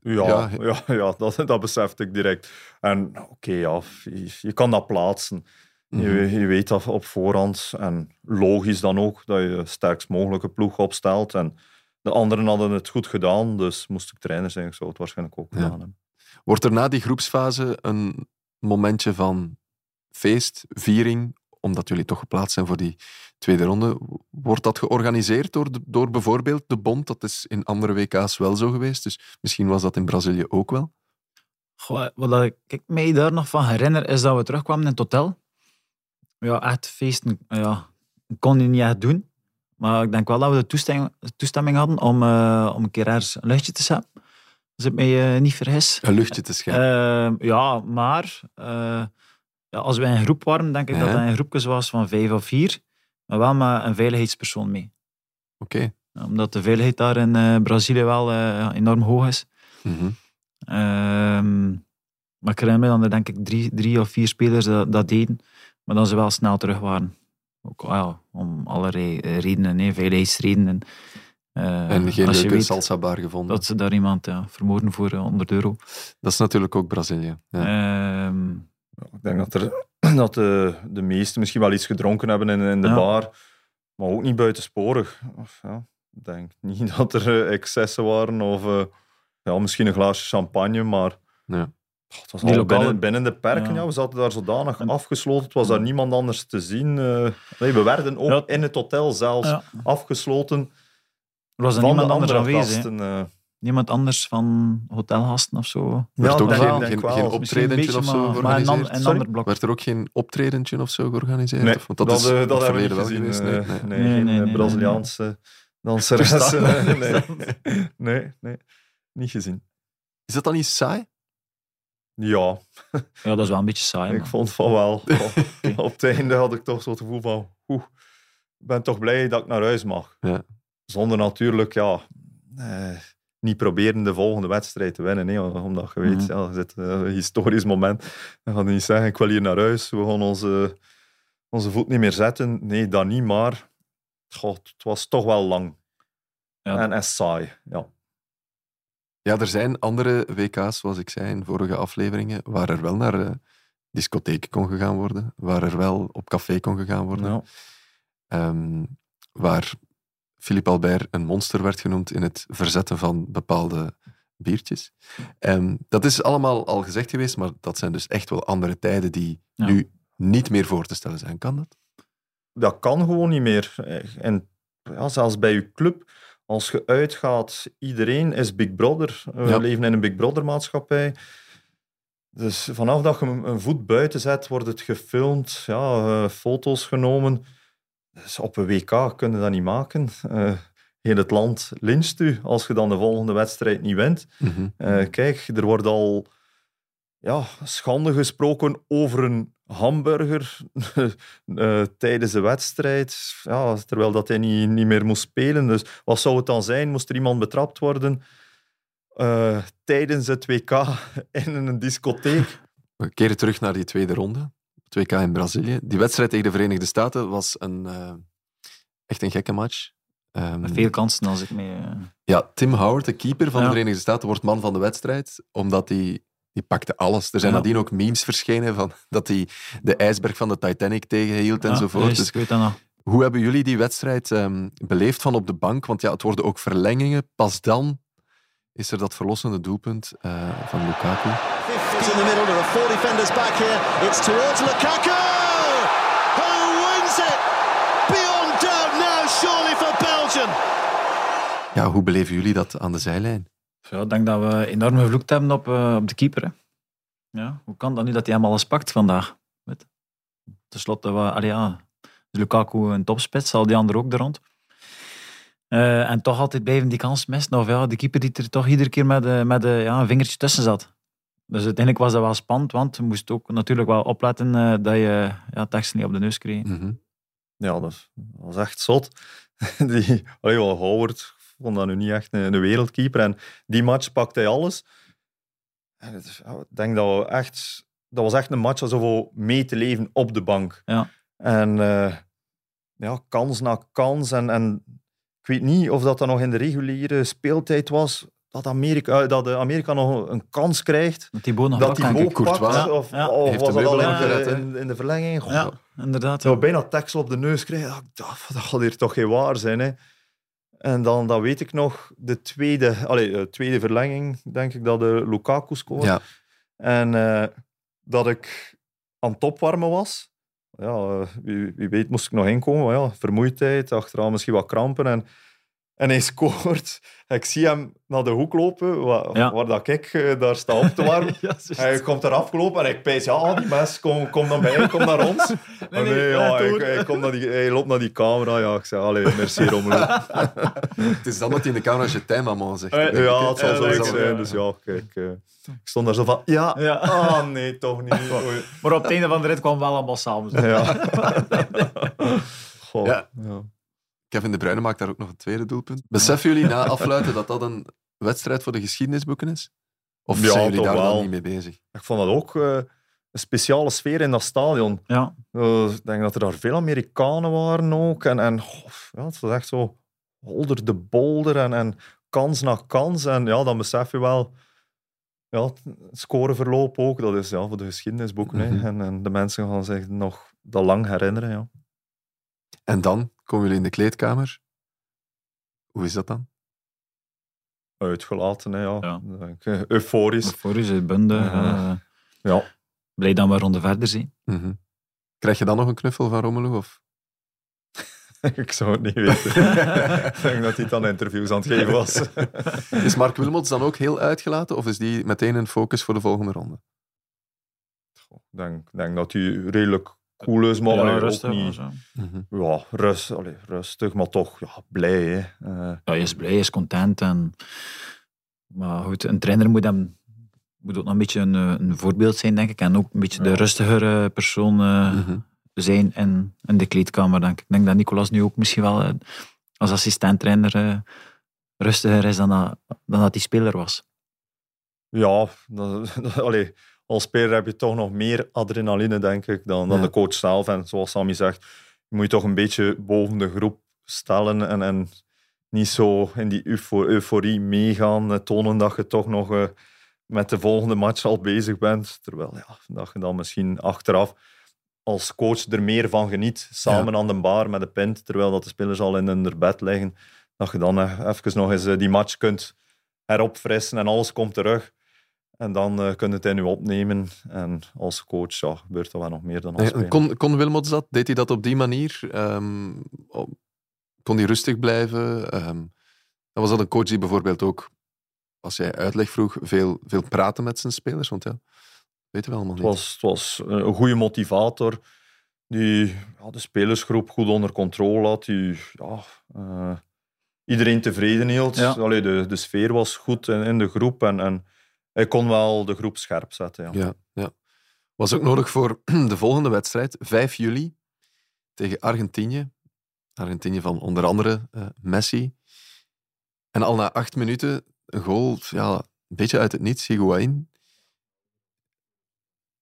Ja, Ja. ja, dat, dat besefte ik direct. En oké, ja, je, je kan dat plaatsen. Mhm. Je, je weet dat op voorhand. En logisch dan ook dat je de sterkst mogelijke ploeg opstelt. En de anderen hadden het goed gedaan, dus moest ik trainer zijn, ik zou het waarschijnlijk ook Ja. gedaan hebben. Wordt er na die groepsfase een momentje van feest, viering, omdat jullie toch geplaatst zijn voor die tweede ronde? Wordt dat georganiseerd door, de- door bijvoorbeeld de Bond? Dat is in andere WK's wel zo geweest, dus misschien was dat in Brazilië ook wel. Goh, wat ik mij daar nog van herinner, is dat we terugkwamen in het hotel. Ja, echt feesten. Ja, kon je niet echt doen. Maar ik denk wel dat we de toestemming, toestemming hadden om, eh, om een keer ergens een luchtje te zetten. Als ik mij eh, niet vergis. Een luchtje te schijnen. Ehm, ja, maar eh, ja, als wij een groep waren, denk ik dat Ja. dat een groepje was van vijf of vier. Maar wel met een veiligheidspersoon mee. Oké. Omdat de veiligheid daar in eh, Brazilië wel eh, enorm hoog is. Mhm. Ehm, maar ik herinner me dat er denk ik drie, drie of vier spelers dat, dat deden. Maar dan ze wel snel terug waren. Ook ah ja, om allerlei eh, redenen, hè, veiligheidsredenen. Eh, En geen als je leuke weet salsa bar gevonden. dat ze daar iemand ja, vermoorden voor eh, 100 euro. Dat is natuurlijk ook Brazilië. Ja. Ehm, Ik denk dat, er, dat de, de meesten misschien wel iets gedronken hebben in, in de Ja. bar, maar ook niet buitensporig. Of, ja, ik denk niet dat er eh, excessen waren of eh, ja, misschien een glaasje champagne, maar Ja. Het was Die al lokale- binnen, binnen de perken. Ja. We zaten daar zodanig En- afgesloten. Het was daar niemand anders te zien. eh. nee, we werden ook in het hotel zelfs afgesloten Er was er van niemand de anders andere aanwezig. Niemand anders van hotelgasten of zo. Werd Ja, ook geen, optredentje of zo maar, maar een, georganiseerd? an- een Sorry? ander blok. Werd er ook geen optredentje of zo georganiseerd? Nee, Of- want dat, dat, is in het dat hebben we niet wel gezien. geweest. eh, Nee, nee. nee, Nee, geen nee, eh, nee, Braziliaanse. Verstaan. nee. nee, nee, niet gezien. Is dat dan niet saai? Ja, Ja, dat is wel een beetje saai. ik man. vond van wel. Op het einde had ik toch zo het gevoel van... Oeh, ik ben toch blij dat ik naar huis mag. Ja. Zonder natuurlijk, ja... eh, niet proberen de volgende wedstrijd te winnen. hè, omdat je weet, ja, zit eh, een historisch moment. Dan gaan we niet zeggen, ik wil hier naar huis. We gaan onze, onze voet niet meer zetten. Nee, dat niet, maar... God, het was toch wel lang. Ja, en, en saai, ja. Ja, er zijn andere WK's, zoals ik zei in vorige afleveringen, waar er wel naar eh discotheken kon gegaan worden, waar er wel op café kon gegaan worden, ja. ehm, waar Philippe Albert een monster werd genoemd in het verzetten van bepaalde biertjes. Ehm, dat is allemaal al gezegd geweest, maar dat zijn dus echt wel andere tijden die Ja. nu niet meer voor te stellen zijn. Kan dat? dat kan gewoon niet meer. En ja, zelfs bij je club, als je uitgaat, iedereen is Big Brother. We Ja. leven in een Big Brother maatschappij. Dus vanaf dat je een een voet buiten zet, wordt het gefilmd, ja, eh, foto's genomen. Dus op een WK kun je dat niet maken. Eh, heel het land lyncht u als je dan de volgende wedstrijd niet wint. Mhm. Eh, kijk, er wordt al ja, schande gesproken over een hamburger eh, tijdens de wedstrijd. Ja, terwijl dat hij niet, niet meer moest spelen. Dus wat zou het dan zijn? Moest er iemand betrapt worden tijdens het WK in een discotheek? We keren terug naar die tweede ronde. Het WK in Brazilië. Die wedstrijd tegen de Verenigde Staten was een, eh, echt een gekke match. Ehm, veel kansen als ik mee... eh, Ja, Tim Howard, de keeper van de. Verenigde Staten, wordt man van de wedstrijd, omdat hij die pakte alles. Er zijn Ja. nadien ook memes verschenen van dat hij de ijsberg van de Titanic tegenhield ja, enzovoort. juist, Dus ik weet dat nog. hoe hebben jullie die wedstrijd ehm, beleefd van op de bank? Want ja, het worden ook verlengingen. Pas dan is er dat verlossende doelpunt eh, van Lukaku. 50 in the middle. There are four defenders back here. It's towards Lukaku, who wins it beyond doubt now, surely for Ja, hoe beleven jullie dat aan de zijlijn? Ja, ik denk dat we enorm gevloekt hebben op, eh, op de keeper. Hè. Ja, hoe kan dat nu dat hij hem alles pakt vandaag? Ten slotte, allee, ja, Lukaku een topspits, al die anderen ook er rond. Eh, en toch altijd blijven die kans missen. Of ja, de keeper die er toch iedere keer met, eh, met eh, ja, een vingertje tussen zat. Dus uiteindelijk was dat wel spannend, want je moest ook natuurlijk wel opletten dat je ja, teksten niet op de neus kreeg. Mhm. Ja, dat was echt zot. Die, allee, wel, Howard vond dat nu niet echt een, een wereldkeeper. En die match pakte hij alles. En het ja, ik denk dat we echt... Dat was echt een match alsof we mee te leven op de bank. Ja. En ja, kans na kans. En, en weet niet of dat dan nog in de reguliere speeltijd was. Dat Amerika, eh, dat eh, Amerika nog een kans krijgt. Dat die boon nog Dat die ook pakt. Ja, Of, ja. was dat al in de, gered, hè? in, in de verlenging? Goh, Ja, inderdaad. zou bijna tekst op de neus krijgen. Ja, dacht, Dat gaat hier toch geen waar zijn. Hè? En dan, dan weet ik nog, de tweede, allee, de tweede verlenging, denk ik, dat de Lukaku scoorde. Ja. En eh, dat ik aan het opwarmen was. Ja, eh, wie, wie weet moest ik nog inkomen. Maar ja, vermoeidheid, achteraan misschien wat krampen. En, en hij scoort. Ik zie hem naar de hoek lopen, waar, Ja. waar dat ik eh, daar sta op te warmen. Ja, zo Hij komt eraf gelopen en ik pees, ja, die mes, kom, kom naar mij, kom naar ons. Maar nee, nee, ja, hij, komt naar die, hij loopt naar die camera. Ja, ik zeg, allee, merci Romelu. Het is dan dat hij in de camera je tijd allemaal zegt. Eh, ik, ja, het zal is zijn. Dus ja, kijk. eh, ik stond daar zo van, ja, Ja. ah nee, toch niet. Maar op het einde van de rit kwam wel allemaal samen. zo. Ja. Goh, Ja. Kevin De Bruyne maakt daar ook nog een tweede doelpunt. Beseffen jullie na afluiten dat dat een wedstrijd voor de geschiedenisboeken is? Of Ja, zijn jullie daar wel. dan niet mee bezig? Ik vond dat ook eh, een speciale sfeer in dat stadion. Ja, Eh, ik denk dat er daar veel Amerikanen waren ook. En, en ja, het was echt zo holder de bolder en, en kans na kans. En ja, dan besef je wel, ja, het scoreverloop ook, dat is ja, voor de geschiedenisboeken. Mhm. En, en de mensen gaan zich nog dat lang herinneren. Ja. En dan komen jullie in de kleedkamer. Hoe is dat dan? Uitgelaten, hè, ja. Ja. Eh, Euforisch. euforisch, bunde. Ja. eh, Ja. blij dat we een ronde verder zijn. Mhm. Krijg je dan nog een knuffel van Romelu? Of? ik zou het niet weten. ik denk dat hij dan interviews aan het geven was. Is Mark Wilmots dan ook heel uitgelaten? Of is die meteen een focus voor de volgende ronde? ik denk, denk dat hij redelijk maar ja, allee, rustig. ook maar niet... zo. Ja, rust, allee, rustig, maar toch ja, blij. Hè. Eh, Ja, hij is blij, hij is content. En... Maar goed, een trainer moet, hem, moet ook nog een beetje een, eh, een voorbeeld zijn, denk ik. En ook een beetje de rustigere persoon eh, Mhm. zijn in, in de kleedkamer, denk ik. Ik denk dat Nicolas nu ook misschien wel als assistent-trainer rustiger is dan dat, dan dat hij speler was. ja, dat, dat- allee, als speler heb je toch nog meer adrenaline, denk ik, dan, dan Ja. de coach zelf. En zoals Sammy zegt, je moet je toch een beetje boven de groep stellen en, en niet zo in die eufo- euforie meegaan, eh, tonen dat je toch nog eh, met de volgende match al bezig bent. Terwijl ja, dat je dan misschien achteraf als coach er meer van geniet, samen aan de bar met de pint, terwijl dat de spelers al in hun bed liggen, dat je dan eh, even nog eens die match kunt heropfrissen en alles komt terug. En dan eh kun je het in je opnemen. En als coach ja, gebeurt er wel nog meer dan als Nee, speler. kon, kon Wilmots dat? Deed hij dat op die manier? Ehm, op- kon hij rustig blijven? Ehm, was dat een coach die bijvoorbeeld ook, als jij uitleg vroeg, veel, veel praten met zijn spelers? Want ja, weten we allemaal Het niet. was, het was een goede motivator die ja, de spelersgroep goed onder controle had. Die ja, eh, iedereen tevreden hield. Ja. Allee, de, de sfeer was goed in, in de groep en, en hij kon wel de groep scherp zetten. Ja. Ja, ja. Was ook nodig voor de volgende wedstrijd, 5 juli, tegen Argentinië. Argentinië van onder andere eh, Messi. En al na acht minuten een goal, ja, een beetje uit het niets, Higuain.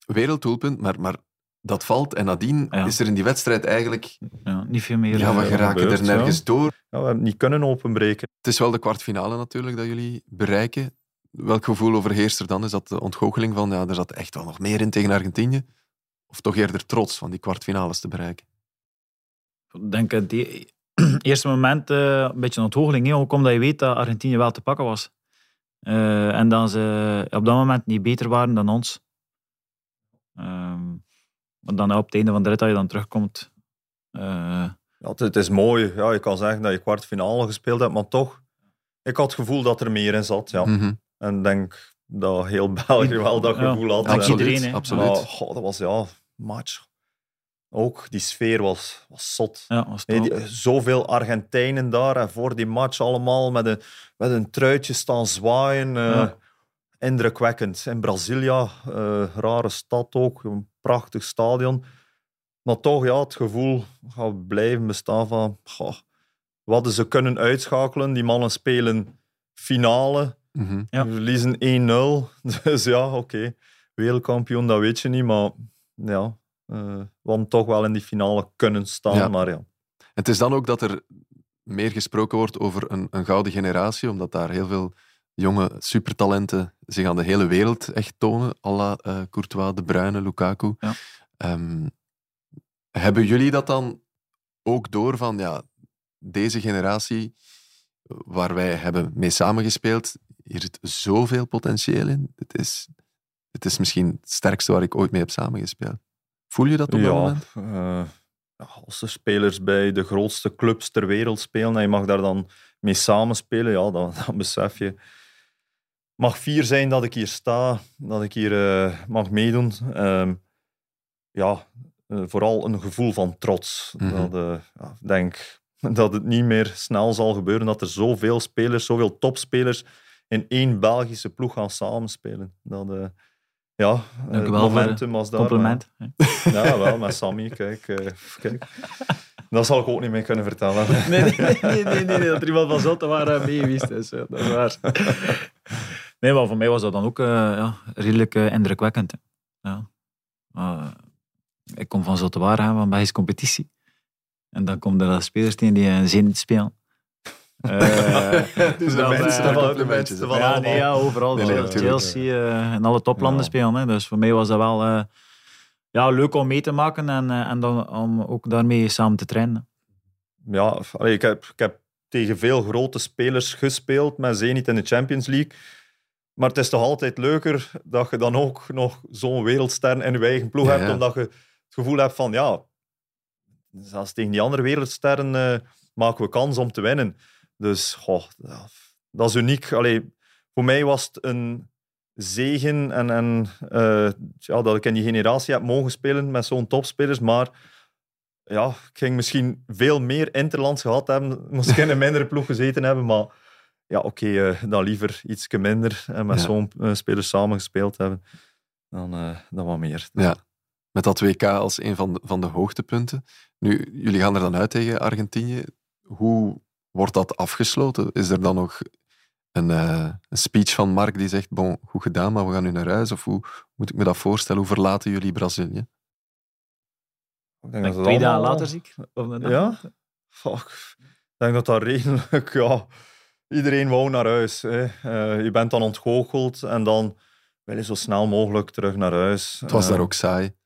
Werelddoelpunt, maar, maar dat valt. En nadien Ja. is er in die wedstrijd eigenlijk... Ja, niet veel meer. Ja, we eh, geraken gebeurt, er nergens door. Ja, we hebben het niet kunnen openbreken. Het is wel de kwartfinale natuurlijk dat jullie bereiken. Welk gevoel overheerst er dan? Is dat de ontgoocheling van, ja, er zat echt wel nog meer in tegen Argentinië? Of toch eerder trots van die kwartfinales te bereiken? Ik denk het die- eerste moment eh, een beetje een ontgoocheling. hè, Ook omdat je weet dat Argentinië wel te pakken was. Eh, en dat ze op dat moment niet beter waren dan ons. Ehm, maar dan op het einde van de rit dat je dan terugkomt. eh, Ja, het, het is mooi. Ja, je kan zeggen dat je kwartfinale gespeeld hebt, maar toch ik had het gevoel dat er meer in zat. Ja. Mhm. En ik denk dat heel België wel dat Ja. gevoel had. Ja. iedereen, hè. absoluut. Maar, goh, dat was ja, match. Ook die sfeer was, was zot. Ja, was Nee, top. die, zoveel Argentijnen daar en voor die match allemaal met een, met een truitje staan zwaaien. eh. Indrukwekkend. In Brazilia, eh, rare stad ook, een prachtig stadion. Maar toch, ja, het gevoel gaat blijven bestaan van... goh, wat ze kunnen uitschakelen? Die mannen spelen finale, Mhm. Ja. verliezen 1-0. Dus ja, oké. Wereldkampioen, dat weet je niet, maar ja... eh we hadden toch wel in die finale kunnen staan, Ja. maar ja. En het is dan ook dat er meer gesproken wordt over een, een gouden generatie, omdat daar heel veel jonge supertalenten zich aan de hele wereld echt tonen, à la eh, Courtois, De Bruyne, Lukaku. Ja. Ehm, hebben jullie dat dan ook door van, ja, deze generatie waar wij hebben mee samengespeeld, hier zit zoveel potentieel in. Het is, het is misschien het sterkste waar ik ooit mee heb samengespeeld. Voel je dat op dat ja, moment? eh, als er spelers bij de grootste clubs ter wereld spelen en je mag daar dan mee samenspelen, ja, dan, dan besef je. mag fier zijn dat ik hier sta, dat ik hier eh, mag meedoen. Ehm, ja, eh, vooral een gevoel van trots. Dat, eh, ja, denk dat het niet meer snel zal gebeuren dat er zoveel spelers, zoveel topspelers in één Belgische ploeg gaan samenspelen. Dat, eh, ja, eh, Dank het wel momentum was daar. Compliment. hè. ja, wel, met Sammy, kijk. eh, kijk. Dat zal ik ook niet meer kunnen vertellen. Nee, nee, nee, nee, dat er iemand van Zotte waar mee ja, Dat is waar. Nee, maar voor mij was dat dan ook eh, ja, redelijk eh, indrukwekkend. Ja. Eh, ik kom van Zotewaar, hè, van Belgische competitie. En dan komen er spelers tegen die een zin spelen. Eh, Dus de mensen, eh, de complimentjes. van ja, allemaal. nee, ja, overal. Nee, nee, Chelsea eh, en alle toplanden Ja. spelen. Hè. Dus voor mij was dat wel eh, ja, leuk om mee te maken en, eh, en dan, om ook daarmee samen te trainen. Ja, allee, ik, heb, ik heb tegen veel grote spelers gespeeld, met Zenit in de Champions League. Maar het is toch altijd leuker dat je dan ook nog zo'n wereldster in je eigen ploeg Ja, hebt, ja. omdat je het gevoel hebt van, ja, zelfs tegen die andere wereldsterren eh, maken we kans om te winnen. Dus, goh, dat is uniek. Allee, voor mij was het een zegen en, en, eh, ja, dat ik in die generatie heb mogen spelen met zo'n topspelers, maar ja, ik ging misschien veel meer interlands gehad hebben, moest ik in een mindere ploeg gezeten hebben, maar ja, oké, eh, dan liever iets minder en met Ja. zo'n eh, spelers samen gespeeld hebben dan, dan wat meer. Ja, met dat WK als een van de, van de hoogtepunten. Nu, jullie gaan er dan uit tegen Argentinië. Hoe wordt dat afgesloten? Is er dan nog een, eh, een speech van Mark die zegt, bon, goed gedaan, maar we gaan nu naar huis? Of hoe moet ik me dat voorstellen? Hoe verlaten jullie Brazilië? Ik denk Denk dat het twee dagen later zie ik. Of een dag Ja? Fuck. Ik denk dat dat redelijk, ja... Iedereen wou naar huis. Hè. Eh, je bent dan ontgoocheld en dan wil je zo snel mogelijk terug naar huis. Het was Eh, daar ook saai.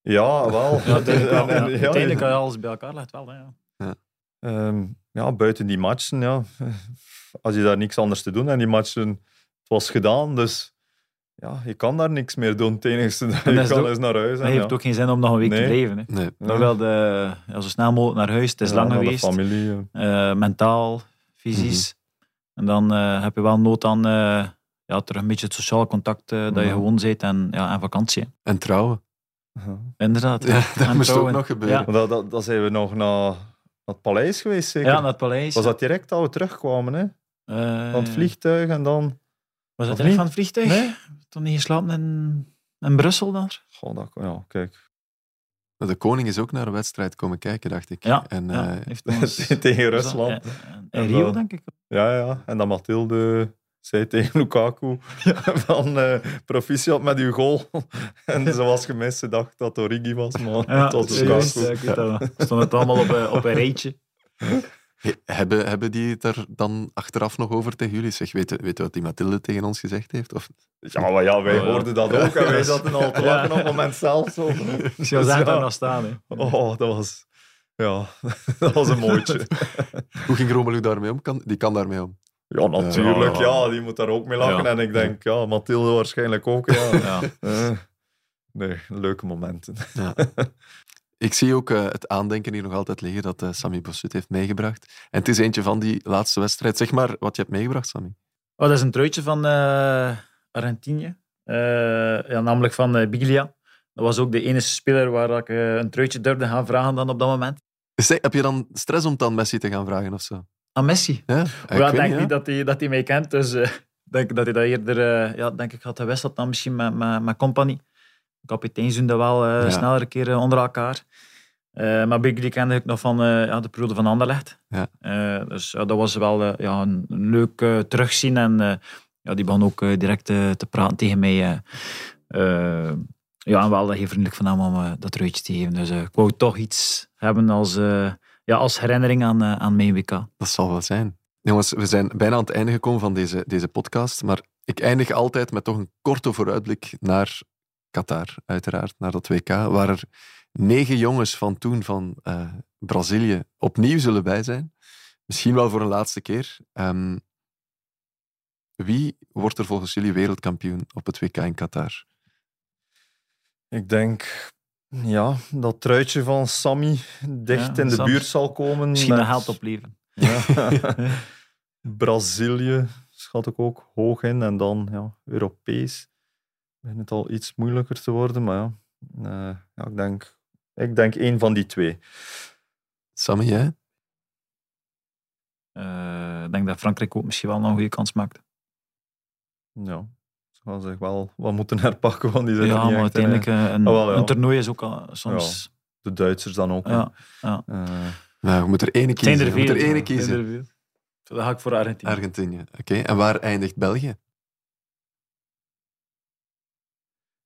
Ja, wel. Ja, uiteindelijk ja. ja, Uiteindelijk je- als je alles bij elkaar legt wel. Hè, ja. Ehm, ja, buiten die matchen, ja. Als je daar niks anders te doen en die matchen, het was gedaan, dus ja, je kan daar niks meer doen. Het enige dat je kan ook- is naar huis. En, het heeft ja. ook geen zin om nog een week te blijven. Hè. Nee. Nog wel de, ja, zo snel mogelijk naar huis. Het is Ja, lang geweest. familie. ja. Eh, mentaal, fysisch. En dan eh, heb je wel nood aan eh, ja, terug een beetje het sociale contact dat je Ja. gewoon bent en, ja, en vakantie. hè. En trouwen. Ja. Inderdaad. Ja, dat En moest ook nog gebeuren. Ja. Dat, dat, dat zijn we nog naar, naar het paleis geweest, zeker? Ja, naar het paleis. Was dat direct dat we terugkwamen, hè? Eh, Van het vliegtuig en dan... Was dat direct niet? van het vliegtuig? Nee? Toen niet geslapen in, in Brussel daar? Goh, dat, ja, kijk. De koning is ook naar een wedstrijd komen kijken, dacht ik. Ja, En, ja, eh, heeft ons- Tegen? Rusland. En Rio, denk ik. Ja, ja. En dan Mathilde zei tegen Lukaku van eh proficiat met uw goal. en ze was gemist, ze dacht dat het Origi was, maar Ja, het was juist, Lukaku. ja, ik weet dat wel. Stond het allemaal op, een- op een rijtje. he- hebben, hebben die het er dan achteraf nog over tegen jullie? Zeg, weet, weet je wat die Mathilde tegen ons gezegd heeft? Of, Ja, maar ja, wij Oh, ja. hoorden dat ook en wij zaten al te lachen op het moment zelf. Zo. Dus daar nog staan. Hè. Oh, dat was... Ja, dat was een mooitje. hoe ging Romelu daarmee om? Kan, die kan daarmee om. Ja, natuurlijk. Ja. Ja, die moet daar ook mee lachen. Ja. En ik denk, ja, Mathilde waarschijnlijk ook. Ja. Ja. Eh, nee, leuke momenten. Ik zie ook uh, het aandenken hier nog altijd liggen dat uh, Sammy Bossut heeft meegebracht. En het is eentje van die laatste wedstrijd. Zeg maar wat je hebt meegebracht, Sammy. Oh, dat is een truitje van uh, Argentinië. ja, namelijk van Biglia. Dat was ook de enige speler waar ik een truitje durfde gaan vragen dan op dat moment. Zeg, heb je dan stress om het aan Messi te gaan vragen of zo? Aan Messi? Ja, ik denk niet dat hij, dat hij mij kent. Dus denk dat hij dat eerder, ja, denk ik, had gewisseld dan misschien met, met, met Company. Kapiteins doen dat wel uh, ja. sneller een keer onder elkaar. Uh, maar Bigly kende ik nog van uh, ja, de periode van Anderlecht. Ja. Uh, dus dat was wel ja, een, leuk terugzien. En ja, die begon ook direct te praten tegen mij. ja, en wel heel vriendelijk van hem om dat ruitje te geven. Dus ik wou toch iets hebben als, ja, als herinnering aan, aan mijn WK. Dat zal wel zijn. Jongens, we zijn bijna aan het einde gekomen van deze, deze podcast. Maar ik eindig altijd met toch een korte vooruitblik naar Qatar, uiteraard, naar dat WK. Waar er negen jongens van toen van uh, Brazilië opnieuw zullen bij zijn. Misschien wel voor een laatste keer. Um, wie wordt er volgens jullie wereldkampioen op het WK in Qatar? Ik denk ja, dat truitje van Sammy dicht ja, in de buurt zal komen. Misschien met... een geld opleveren. Ja. Brazilië schat ik ook hoog in. En dan ja, Europees. Begint het al iets moeilijker te worden. Maar ja, uh, ja ik denk ik denk één van die twee. Sammy, jij? Uh, ik denk dat Frankrijk ook misschien wel nog een goede kans maakt. Ja, gaan zich wel wat moeten herpakken, want die zijn ja, niet maar echt uiteindelijk in, een, oh, wel, ja. een toernooi is ook al soms... Ja, de Duitsers dan ook. Ja, ja. Uh, nou, we moeten er ene kiezen. Er we moeten er ene veel, kiezen. er. Dan ga ik voor Argentinië. Argentinië, oké. Okay. En waar eindigt België?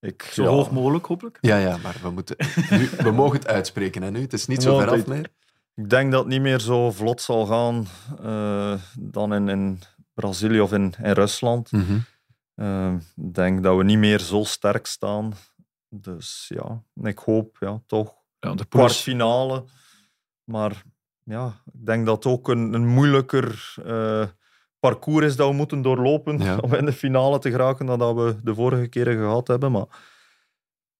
Ik, Zo ja. hoog mogelijk, hopelijk. Ja, ja, maar we, moeten, nu, we mogen het uitspreken en nu. Het is niet zo ver af meer. Ik denk dat het niet meer zo vlot zal gaan uh, dan in, in Brazilië of in, in Rusland. Mm -hmm. Uh, ik denk dat we niet meer zo sterk staan. Dus ja, ik hoop ja, toch ja, de kwartfinale. Maar ja, ik denk dat het ook een, een moeilijker uh, parcours is dat we moeten doorlopen ja. om in de finale te geraken dan dat we de vorige keren gehad hebben. Maar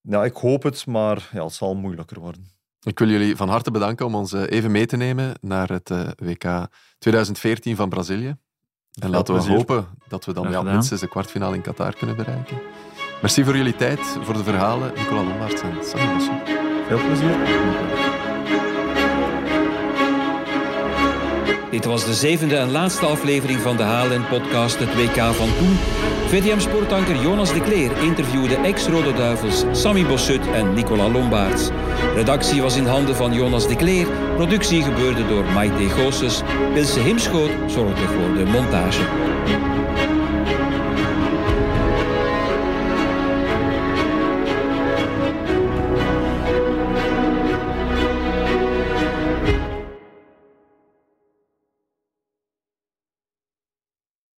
ja, ik hoop het, maar ja, het zal moeilijker worden. Ik wil jullie van harte bedanken om ons even mee te nemen naar het uh, WK 2014 van Brazilië. En laten we plezier. hopen dat we dan Graag ja, gedaan. minstens de kwartfinale in Qatar kunnen bereiken. Merci voor jullie tijd, voor de verhalen. Nicola Lombaerts en Bossen. Veel plezier. Dit was de zevende en laatste aflevering van de HLN-podcast Het WK van Toen. VTM-sportanker Jonas de Kleer interviewde ex-Rode Duivels Sammy Bossut en Nicola Lombaerts. Redactie was in handen van Jonas de Kleer. Productie gebeurde door Maite Goossens. Pilse Himschoot zorgde voor de montage.